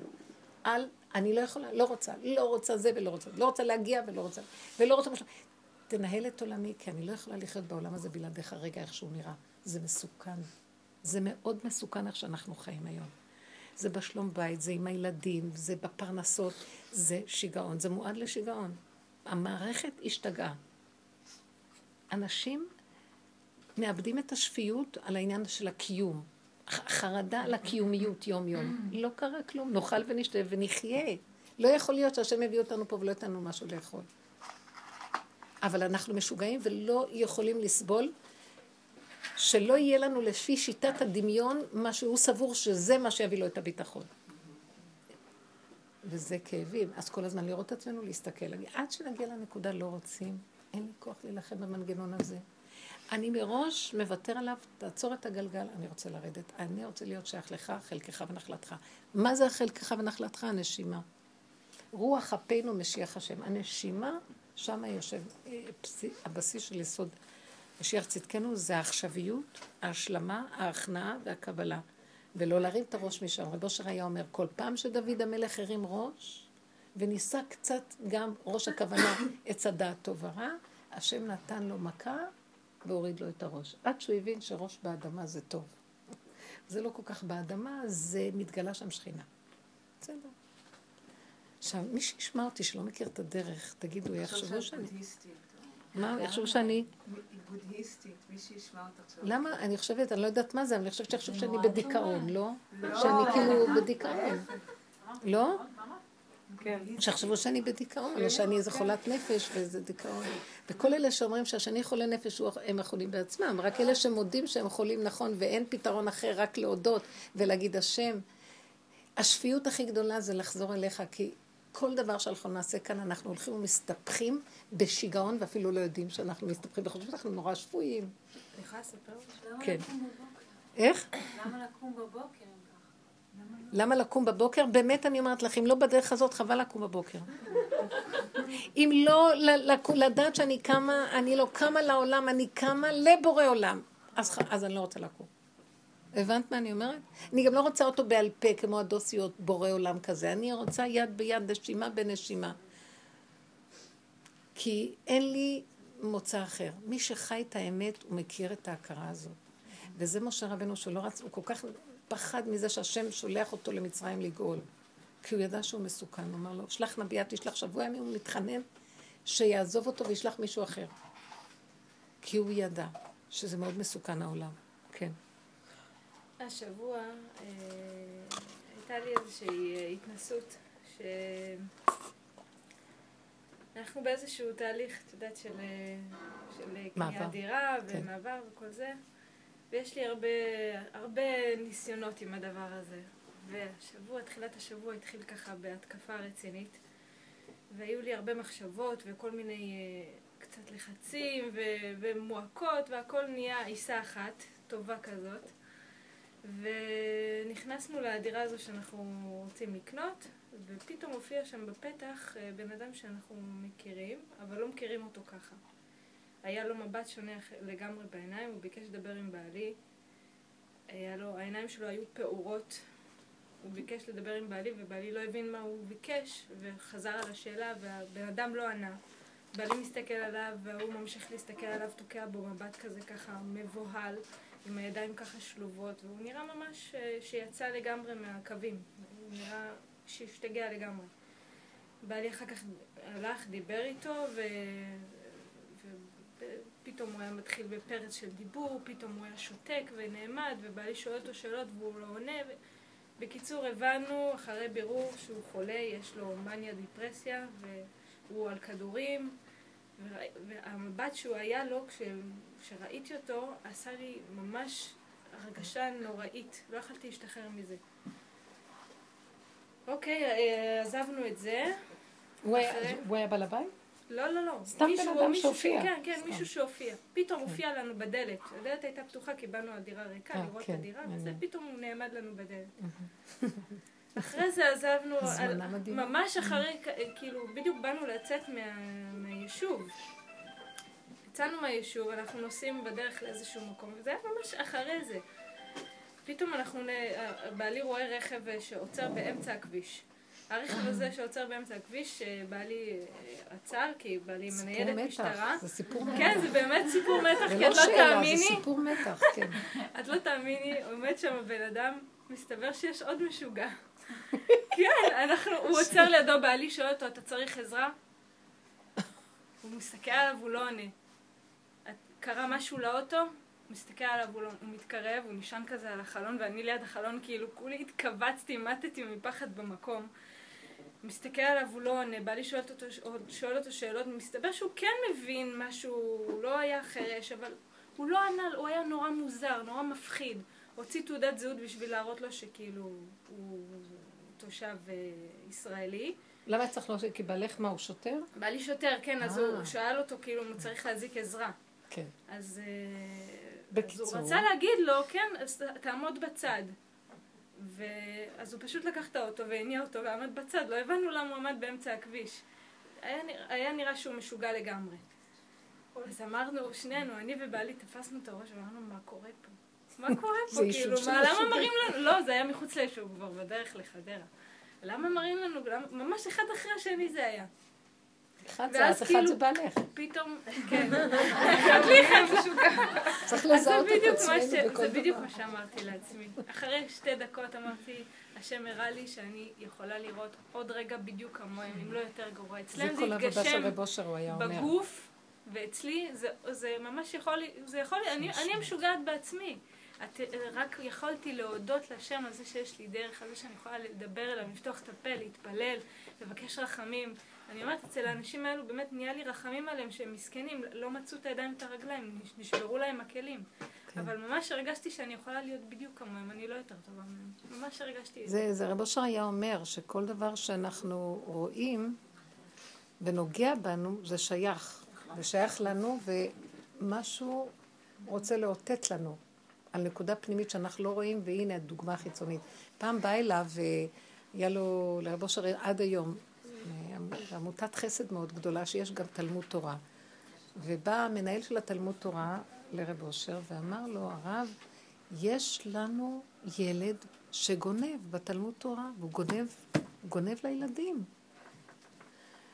על, אני לא יכולה, לא רוצה, לא רוצה זה ולא רוצה, לא רוצה להגיע ולא רוצה, ולא רוצה משהו. תנהל את עולמי, כי אני לא יכולה לחיות בעולם הזה בלעדיך רגע איך שהוא נראה. זה מסוכן. זה מאוד מסוכן איך שאנחנו חיים היום. זה בשלום בית, זה עם הילדים, זה בפרנסות, זה שיגעון, זה מועד לשיגעון. המערכת השתגעה. אנשים מאבדים את השפיות על העניין של הקיום. חרדה על הקיומיות יום-יום. לא קרה כלום, נאכל ונשתה ונחיה. לא יכול להיות שהשם יביא אותנו פה ולא ייתן לנו משהו לאכול. אבל אנחנו משוגעים ולא יכולים לסבול שלא יהיה לנו לפי שיטת הדמיון מה שהוא סבור שזה מה שיביא לו את הביטחון. וזה כאבים. אז כל הזמן לראות את עצמנו, להסתכל. עד שנגיע לנקודה לא רוצים, אין לי כוח להילחם במנגנון הזה. אני מראש מוותר עליו, תעצור את הגלגל, אני רוצה לרדת. אני רוצה להיות שייך לך, חלקך ונחלתך. מה זה החלקך ונחלתך? הנשימה. רוח אפינו משיח השם. הנשימה, שם יושב אה, הבסיס של יסוד משיח צדקנו, זה העכשוויות, ההשלמה, ההכנעה והקבלה. ולא להרים את הראש משם. רב אושר היה אומר, כל פעם שדוד המלך הרים ראש, וניסה קצת גם ראש הכוונה עץ הדעת טוב ורע, השם נתן לו מכה והוריד לו את הראש. עד שהוא הבין שראש באדמה זה טוב. זה לא כל כך באדמה, זה מתגלה שם שכינה. בסדר. עכשיו, מי שישמע אותי שלא מכיר את הדרך, תגידו, יחשבו שאני... מה, יחשבו שאני... בודהיסטית, מי שישמע אותך עכשיו. למה? אני חושבת, אני לא יודעת מה זה, אבל אני חושבת שיחשוב שאני בדיכאון, לא? שאני כאילו בדיכאון. לא? כן. שיחשבו שאני בדיכאון, או שאני איזה חולת נפש ואיזה דיכאון. וכל אלה שאומרים שהשני חולה נפש, הם החולים בעצמם. רק אלה שמודים שהם חולים נכון ואין פתרון אחר, רק להודות ולהגיד השם. השפיות הכי גדולה זה לחזור אליך, כי כל דבר שאנחנו נעשה כאן, אנחנו הולכים ומסתבכים בשיגעון, ואפילו לא יודעים שאנחנו מסתבכים, וחושבים שאנחנו נורא שפויים. יכולה לספר לך? כן. איך? למה לקום בבוקר? למה לקום בבוקר? באמת אני אומרת לך, אם לא בדרך הזאת, חבל לקום בבוקר. אם לא לדעת שאני קמה, אני לא קמה לעולם, אני קמה לבורא עולם, אז, אז אני לא רוצה לקום. הבנת מה אני אומרת? אני גם לא רוצה אותו בעל פה כמו הדוסיות בורא עולם כזה, אני רוצה יד ביד, נשימה בנשימה. כי אין לי מוצא אחר. מי שחי את האמת, הוא מכיר את ההכרה הזאת. וזה משה רבנו שלא רץ, הוא כל כך פחד מזה שהשם שולח אותו למצרים לגאול. כי הוא ידע שהוא מסוכן, הוא אמר לו, שלח נביאה, תשלח שבוע ימים, הוא מתחנן שיעזוב אותו וישלח מישהו אחר. כי הוא ידע שזה מאוד מסוכן העולם. כן. השבוע אה, הייתה לי איזושהי אה, התנסות, שאנחנו באיזשהו תהליך, את יודעת, של, אה, של. קניית דירה כן. ומעבר וכל זה, ויש לי הרבה, הרבה ניסיונות עם הדבר הזה. והשבוע, תחילת השבוע התחיל ככה בהתקפה רצינית, והיו לי הרבה מחשבות וכל מיני קצת לחצים ו- ומועקות, והכל נהיה עיסה אחת, טובה כזאת. ונכנסנו לדירה הזו שאנחנו רוצים לקנות, ופתאום הופיע שם בפתח אה, בן אדם שאנחנו מכירים, אבל לא מכירים אותו ככה. היה לו מבט שונה לגמרי בעיניים, הוא ביקש לדבר עם בעלי. היה לו, העיניים שלו היו פעורות. הוא ביקש לדבר עם בעלי, ובעלי לא הבין מה הוא ביקש, וחזר על השאלה, והבן אדם לא ענה. בעלי מסתכל עליו, והוא ממשיך להסתכל עליו, תוקע בו מבט כזה ככה מבוהל, עם הידיים ככה שלובות, והוא נראה ממש אה, שיצא לגמרי מהקווים. הוא נראה שהשתגע לגמרי. בעלי אחר כך הלך, דיבר איתו, ו... ופתאום הוא היה מתחיל בפרץ של דיבור, פתאום הוא היה שותק ונעמד, ובעלי שואל אותו שאלות והוא לא עונה. ו... בקיצור, הבנו אחרי בירור שהוא חולה, יש לו מניה דיפרסיה, והוא על כדורים. והמבט שהוא היה לו כש... כשראיתי אותו, עשה לי ממש הרגשה נוראית, לא יכולתי להשתחרר מזה. אוקיי, אה, עזבנו את זה. הוא היה- אחרי- הוא היה בעל הבית? לא, לא, לא. סתם בן אדם שהופיע. כן, כן, סתם. מישהו שהופיע. פתאום הופיע לנו בדלת. הדלת הייתה פתוחה על דירה ריקה, אה, לראות את כן, הדירה, וזה. פתאום הוא נעמד לנו בדלת. *laughs* אחרי זה עזבנו, על-. ממש אחרי, כאילו, בדיוק באנו לצאת מה- מהיישוב. יצאנו מהיישוב, אנחנו נוסעים בדרך לאיזשהו מקום, וזה היה ממש אחרי זה. פתאום אנחנו, נ- בעלי רואה רכב שעוצר באמצע הכביש. הרכב הזה שעוצר באמצע הכביש, אה, בעלי אה, עצר, כי בעלי עם סיפור ניידת מתח. משטרה. זה סיפור מתח. כן, זה באמת סיפור מתח, זה כי לא את לא שאלה, זה תאמיני, סיפור מתח, כן. *laughs* את לא תאמיני, עומד שם בן אדם, מסתבר שיש עוד משוגע. *laughs* כן, אנחנו, הוא עוצר לידו, בעלי שואל אותו, אתה צריך עזרה? הוא מסתכל עליו, הוא לא עונה. קרה משהו לאוטו? מסתכל עליו, הוא, לא, הוא מתקרב, הוא נשען כזה על החלון, ואני ליד החלון, כאילו, כולי התכווצתי, מתתי מפחד במקום. מסתכל עליו, הוא לא עונה, בעלי שואלת אותו, שואל אותו שאלות, מסתבר שהוא כן מבין משהו, הוא לא היה חירש, אבל הוא לא ענה, הוא היה נורא מוזר, נורא מפחיד. הוציא תעודת זהות בשביל להראות לו שכאילו הוא תושב אה, ישראלי. למה צריך לא... כי בעלך מה, הוא שוטר? בעלי שוטר, כן, אז אה. הוא שאל אותו כאילו אם הוא צריך להזיק עזרה. כן. אז, אה, בקיצור. אז הוא רצה להגיד לו, כן, אז תעמוד בצד. ואז הוא פשוט לקח את האוטו והניע אותו ועמד בצד, לא הבנו למה הוא עמד באמצע הכביש. היה, נרא- היה נראה שהוא משוגע לגמרי. אז אמרנו, שנינו, אני ובעלי תפסנו את הראש ואמרנו, מה קורה פה? מה *laughs* קורה פה? כאילו, מה, למה. מראים לנו? לא, זה היה מחוץ ליישוב, כבר בדרך לחדרה. למה מראים לנו? למה, ממש אחד אחרי השני זה היה. אחד זה את, אחד כאילו- זה בעלך. פתאום, כן. *laughs* צריך אז זה לזהות את עצמנו בכל זה בדיוק דבר. מה שאמרתי לעצמי. אחרי שתי דקות אמרתי, השם הראה לי שאני יכולה לראות עוד רגע בדיוק כמוהם, אם לא יותר גרוע. אצלם זה התגשם. בגוף, ואצלי זה, ממש יכול, זה יכול, אני, אני המשוגעת בעצמי. את, רק יכולתי להודות לשם על זה שיש לי דרך, על זה שאני יכולה לדבר אליו, לפתוח את הפה, להתפלל, לבקש רחמים. אני אומרת, אצל האנשים האלו באמת נהיה לי רחמים עליהם שהם מסכנים, לא מצאו את הידיים ואת הרגליים, נש- נשברו להם הכלים. כן. אבל ממש הרגשתי שאני יכולה להיות בדיוק כמוהם, אני לא יותר טובה מהם. ממש הרגשתי את זה. זה, רב אושר היה אומר שכל דבר שאנחנו רואים ונוגע בנו, זה שייך. זה שייך לנו, ומשהו רוצה לאותת לנו על נקודה פנימית שאנחנו לא רואים, והנה הדוגמה החיצונית. פעם בא אליו, והיה לו, לרב אושר עד היום, אה, עמותת חסד מאוד גדולה, שיש גם תלמוד תורה. ובא המנהל של התלמוד תורה לרב אושר ואמר לו, הרב, יש לנו ילד שגונב בתלמוד תורה, והוא גונב, גונב לילדים.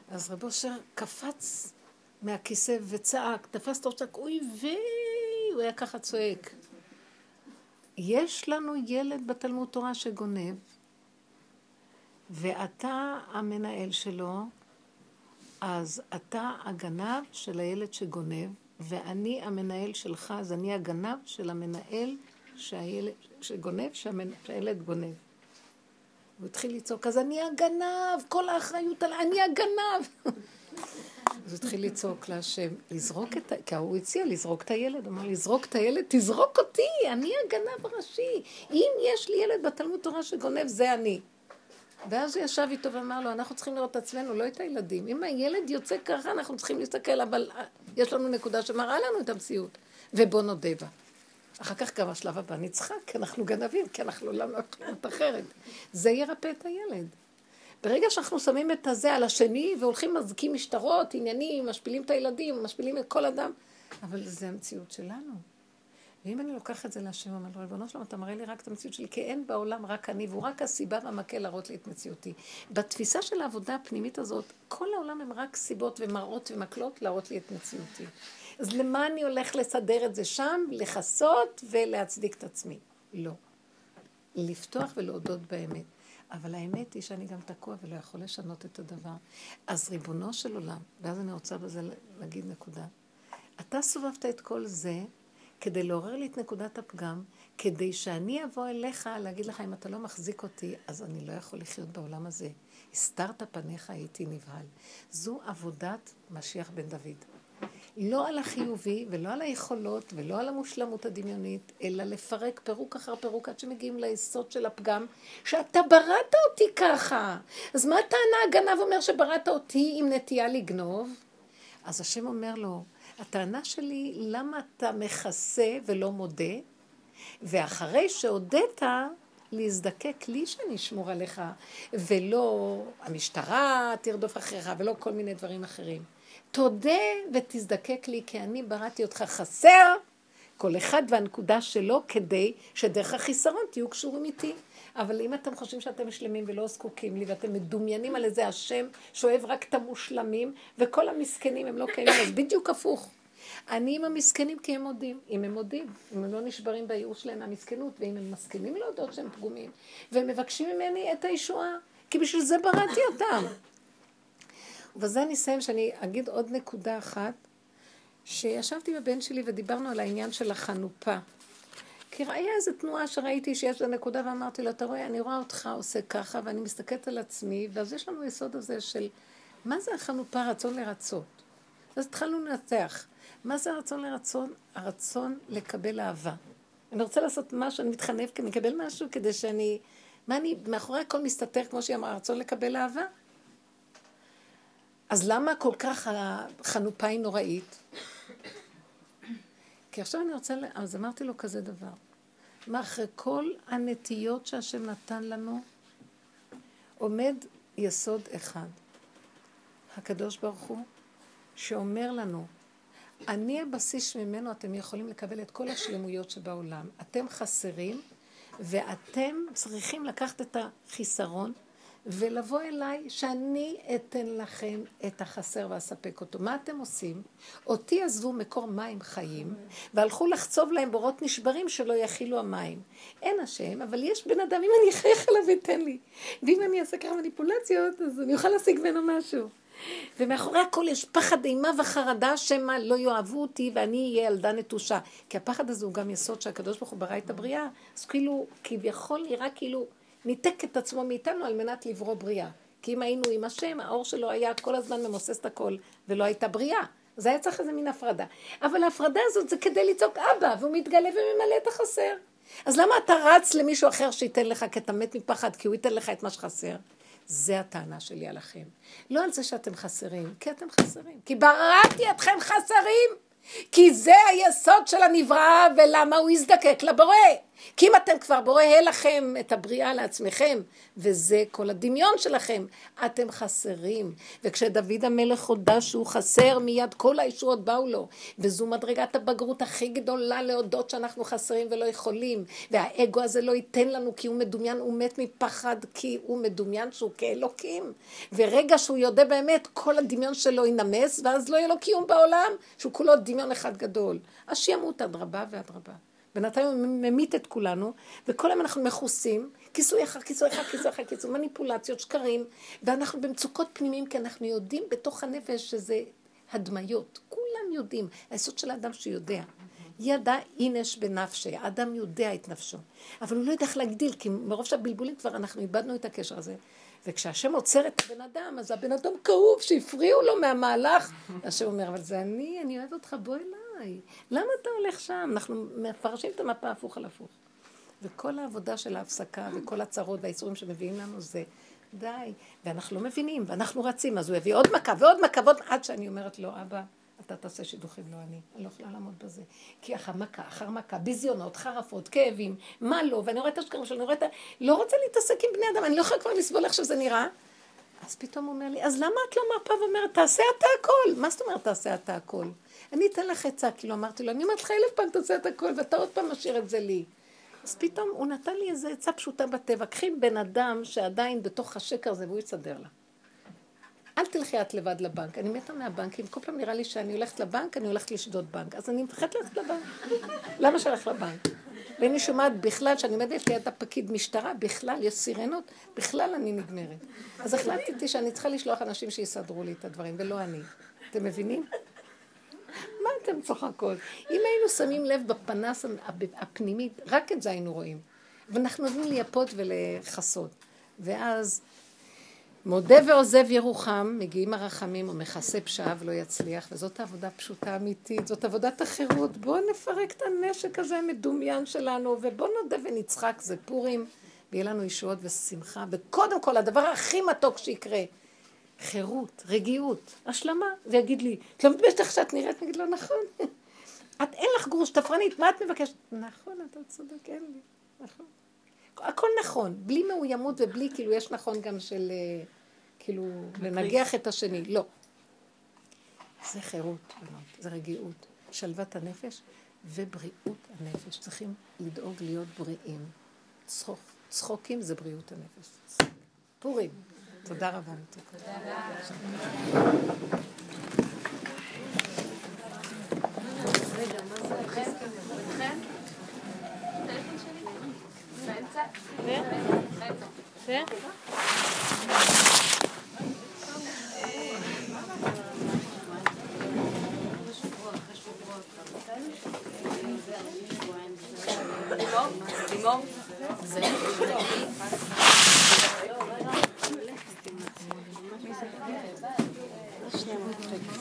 אז רב אושר קפץ מהכיסא וצעק, תפס את הראש, אוי ויי, הוא היה ככה צועק. יש לנו ילד בתלמוד תורה שגונב, ואתה המנהל שלו, אז אתה הגנב של הילד שגונב, ואני המנהל שלך, אז אני הגנב של המנהל שהילד, שגונב. שהילד גונב. הוא התחיל לצעוק, אז אני הגנב, כל האחריות על... אני הגנב. *laughs* אז הוא התחיל לצעוק להשם, לזרוק את ה... כי הוא הציע לזרוק את הילד, אמר, לזרוק את הילד, תזרוק אותי, אני הגנב הראשי. אם יש לי ילד בתלמוד תורה שגונב, זה אני. ואז הוא ישב איתו ואמר לו, אנחנו צריכים לראות את עצמנו, לא את הילדים. אם הילד יוצא ככה, אנחנו צריכים להסתכל, אבל אה, יש לנו נקודה שמראה לנו את המציאות, ובוא נודה בה. אחר כך גם השלב הבא נצחק, כי אנחנו גנבים, כי אנחנו לא יכולים אחרת. זה ירפא את הילד. ברגע שאנחנו שמים את הזה על השני והולכים מזכים משטרות, עניינים, משפילים את הילדים, משפילים את כל אדם, אבל זה המציאות שלנו. ואם אני לוקח את זה להשם, אומר לו, ריבונו שלום, אתה מראה לי רק את המציאות שלי, כי אין בעולם רק אני, והוא רק הסיבה והמקל להראות לי את מציאותי. בתפיסה של העבודה הפנימית הזאת, כל העולם הם רק סיבות ומראות ומקלות להראות לי את מציאותי. אז למה אני הולך לסדר את זה שם? לכסות ולהצדיק את עצמי. לא. לפתוח ולהודות באמת. אבל האמת היא שאני גם תקוע ולא יכול לשנות את הדבר. אז ריבונו של עולם, ואז אני רוצה בזה להגיד נקודה. אתה סובבת את כל זה כדי לעורר לי את נקודת הפגם, כדי שאני אבוא אליך להגיד לך, אם אתה לא מחזיק אותי, אז אני לא יכול לחיות בעולם הזה. הסתרת פניך, הייתי נבהל. זו עבודת משיח בן דוד. לא על החיובי ולא על היכולות ולא על המושלמות הדמיונית, אלא לפרק פירוק אחר פירוק עד שמגיעים ליסוד של הפגם, שאתה בראת אותי ככה. אז מה הטענה הגנב אומר שבראת אותי עם נטייה לגנוב? אז השם אומר לו, הטענה שלי, למה אתה מכסה ולא מודה? ואחרי שהודית, להזדקק לי שאני אשמור עליך, ולא המשטרה תרדוף אחריך, ולא כל מיני דברים אחרים. תודה ותזדקק לי, כי אני בראתי אותך חסר, כל אחד והנקודה שלו, כדי שדרך החיסרון תהיו קשורים איתי. אבל אם אתם חושבים שאתם שלמים ולא זקוקים לי, ואתם מדומיינים על איזה השם שאוהב רק את המושלמים, וכל המסכנים הם לא קיימים, אז בדיוק הפוך. אני עם המסכנים כי הם מודים. אם הם מודים, אם הם לא נשברים בייאוש שלהם מהמסכנות, ואם הם מסכימים להודות שהם פגומים, והם מבקשים ממני את הישועה, כי בשביל זה בראתי אותם. ובזה אני אסיים שאני אגיד עוד נקודה אחת, שישבתי בבן שלי ודיברנו על העניין של החנופה. כי היה איזו תנועה שראיתי שיש לה נקודה ואמרתי לו, אתה רואה, אני רואה אותך עושה ככה ואני מסתכלת על עצמי, ואז יש לנו יסוד הזה של מה זה החנופה, רצון לרצות. אז התחלנו לנתח. מה זה הרצון לרצון? הרצון לקבל אהבה. אני רוצה לעשות משהו, אני מתחנף כי אני אקבל משהו כדי שאני... מה אני, מאחורי הכל מסתתר, כמו שהיא אמרה, הרצון לקבל אהבה? אז למה כל כך החנופה היא נוראית? כי עכשיו אני רוצה, אז אמרתי לו כזה דבר. מה, אחרי כל הנטיות שהשם נתן לנו, עומד יסוד אחד. הקדוש ברוך הוא, שאומר לנו, אני הבסיס שממנו אתם יכולים לקבל את כל השלמויות שבעולם. אתם חסרים, ואתם צריכים לקחת את החיסרון ולבוא אליי שאני אתן לכם את החסר ואספק אותו. מה אתם עושים? אותי עזבו מקור מים חיים, והלכו לחצוב להם בורות נשברים שלא יכילו המים. אין השם, אבל יש בן אדם, אם אני אחייך עליו ייתן לי. ואם אני אעשה ככה מניפולציות, אז אני אוכל להשיג ממנו משהו. ומאחורי הכל יש פחד אימה וחרדה שמא לא יאהבו אותי ואני אהיה ילדה נטושה. כי הפחד הזה הוא גם יסוד שהקדוש ברוך הוא ברא את הבריאה, אז כאילו, כביכול נראה כאילו ניתק את עצמו מאיתנו על מנת לברוא בריאה. כי אם היינו עם השם, האור שלו היה כל הזמן ממוסס את הכל, ולא הייתה בריאה. אז היה צריך איזה מין הפרדה. אבל ההפרדה הזאת זה כדי לצעוק אבא, והוא מתגלה וממלא את החסר. אז למה אתה רץ למישהו אחר שייתן לך, כי אתה מת מפחד, כי הוא ייתן לך את מה שחסר? זה הטענה שלי עליכם. לא על זה שאתם חסרים, כי אתם חסרים. כי בראתי אתכם חסרים. כי זה היסוד של הנברא, ולמה הוא יזדקק לבורא. כי אם אתם כבר בורא לכם את הבריאה לעצמכם, וזה כל הדמיון שלכם, אתם חסרים. וכשדוד המלך הודה שהוא חסר, מיד כל הישועות באו לו. וזו מדרגת הבגרות הכי גדולה להודות שאנחנו חסרים ולא יכולים. והאגו הזה לא ייתן לנו כי הוא מדומיין, הוא מת מפחד כי הוא מדומיין שהוא כאלוקים. ורגע שהוא יודה באמת, כל הדמיון שלו ינמס, ואז לא יהיה לו קיום בעולם, שהוא כולו דמיון אחד גדול. אז שימות אדרבה ואדרבה. בינתיים הוא ממית את כולנו, וכל היום אנחנו מכוסים, כיסוי אחר כיסוי אחר כיסוי אחר כיסוי, מניפולציות, שקרים, ואנחנו במצוקות פנימיים, כי אנחנו יודעים בתוך הנפש שזה הדמיות. כולם יודעים. היסוד של האדם שיודע. ידע אינש בנפשי, האדם יודע את נפשו. אבל הוא לא יודע איך להגדיל, כי מרוב שהבלבולים כבר אנחנו איבדנו את הקשר הזה. וכשהשם עוצר את הבן אדם, אז הבן אדם כאוב, שהפריעו לו מהמהלך. השם אומר, אבל זה אני, אני אוהב אותך, בוא אליי. די, למה אתה הולך שם? אנחנו מפרשים את המפה הפוך על הפוך. וכל העבודה של ההפסקה וכל הצרות והאיסורים שמביאים לנו זה די. ואנחנו לא מבינים, ואנחנו רצים, אז הוא יביא עוד מכה ועוד מכה ועוד, עד שאני אומרת לו, אבא, אתה תעשה שידוכים, לא אני. אני לא יכולה לעמוד בזה. כי אחר מכה, אחר מכה, ביזיונות, חרפות, כאבים, מה לא, ואני רואה את השקרים שלו, אני רואה את ה... לא רוצה להתעסק עם בני אדם, אני לא יכולה כבר לסבול איך שזה נראה. אז פתאום הוא אומר לי, אז למה את לא מרפה ואומרת, תעשה אתה הכל? מה זאת אומרת תעשה אתה הכל? אני אתן לך עצה, כאילו אמרתי לו, אני אומרת לך אלף פעם תעשה את הכל, ואתה עוד פעם משאיר את זה לי. אז פתאום הוא נתן לי איזו עצה פשוטה בטבע. קחי בן אדם שעדיין בתוך השקר הזה, והוא יסדר לה. אל תלכי את לבד לבנק. אני מתה מהבנקים, כל פעם נראה לי שאני הולכת לבנק, אני הולכת לשדוד בנק. אז אני מפחדת ללכת לבנק. למה שהלך לבנק? ואני שומעת בכלל, שאני עומדת ליד הפקיד משטרה, בכלל, יש סירנות, בכלל אני נגמרת. אז החלטתי שאני צריכה לשלוח אנשים שיסדרו לי את הדברים, ולא אני. אתם מבינים? מה אתם צוחקות? אם היינו שמים לב בפנס הפנימית, רק את זה היינו רואים. ואנחנו נותנים לייפות ולכסות. ואז מודה ועוזב ירוחם, מגיעים הרחמים, הוא מכסה פשעיו לא יצליח, וזאת עבודה פשוטה אמיתית, זאת עבודת החירות. בואו נפרק את הנשק הזה המדומיין שלנו, ובואו נודה ונצחק, זה פורים, ויהיה לנו ישועות ושמחה, וקודם כל, הדבר הכי מתוק שיקרה, חירות, רגיעות, השלמה. זה יגיד לי, את לא מתביישת איך שאת נראית? אני אגיד לו, נכון. *laughs* את אין לך גרוש תפרנית, מה את מבקשת? נכון, אתה צודק, אין לי, נכון. הכל נכון, בלי מאוימות ובלי, כאילו, יש נכון גם של, אה, כאילו, לנגח את השני. לא. זה חירות, זה רגיעות, שלוות הנפש ובריאות הנפש. צריכים לדאוג להיות בריאים. צחוק, צחוקים זה בריאות הנפש. פורים. תודה רבה. Начнем вот с этого.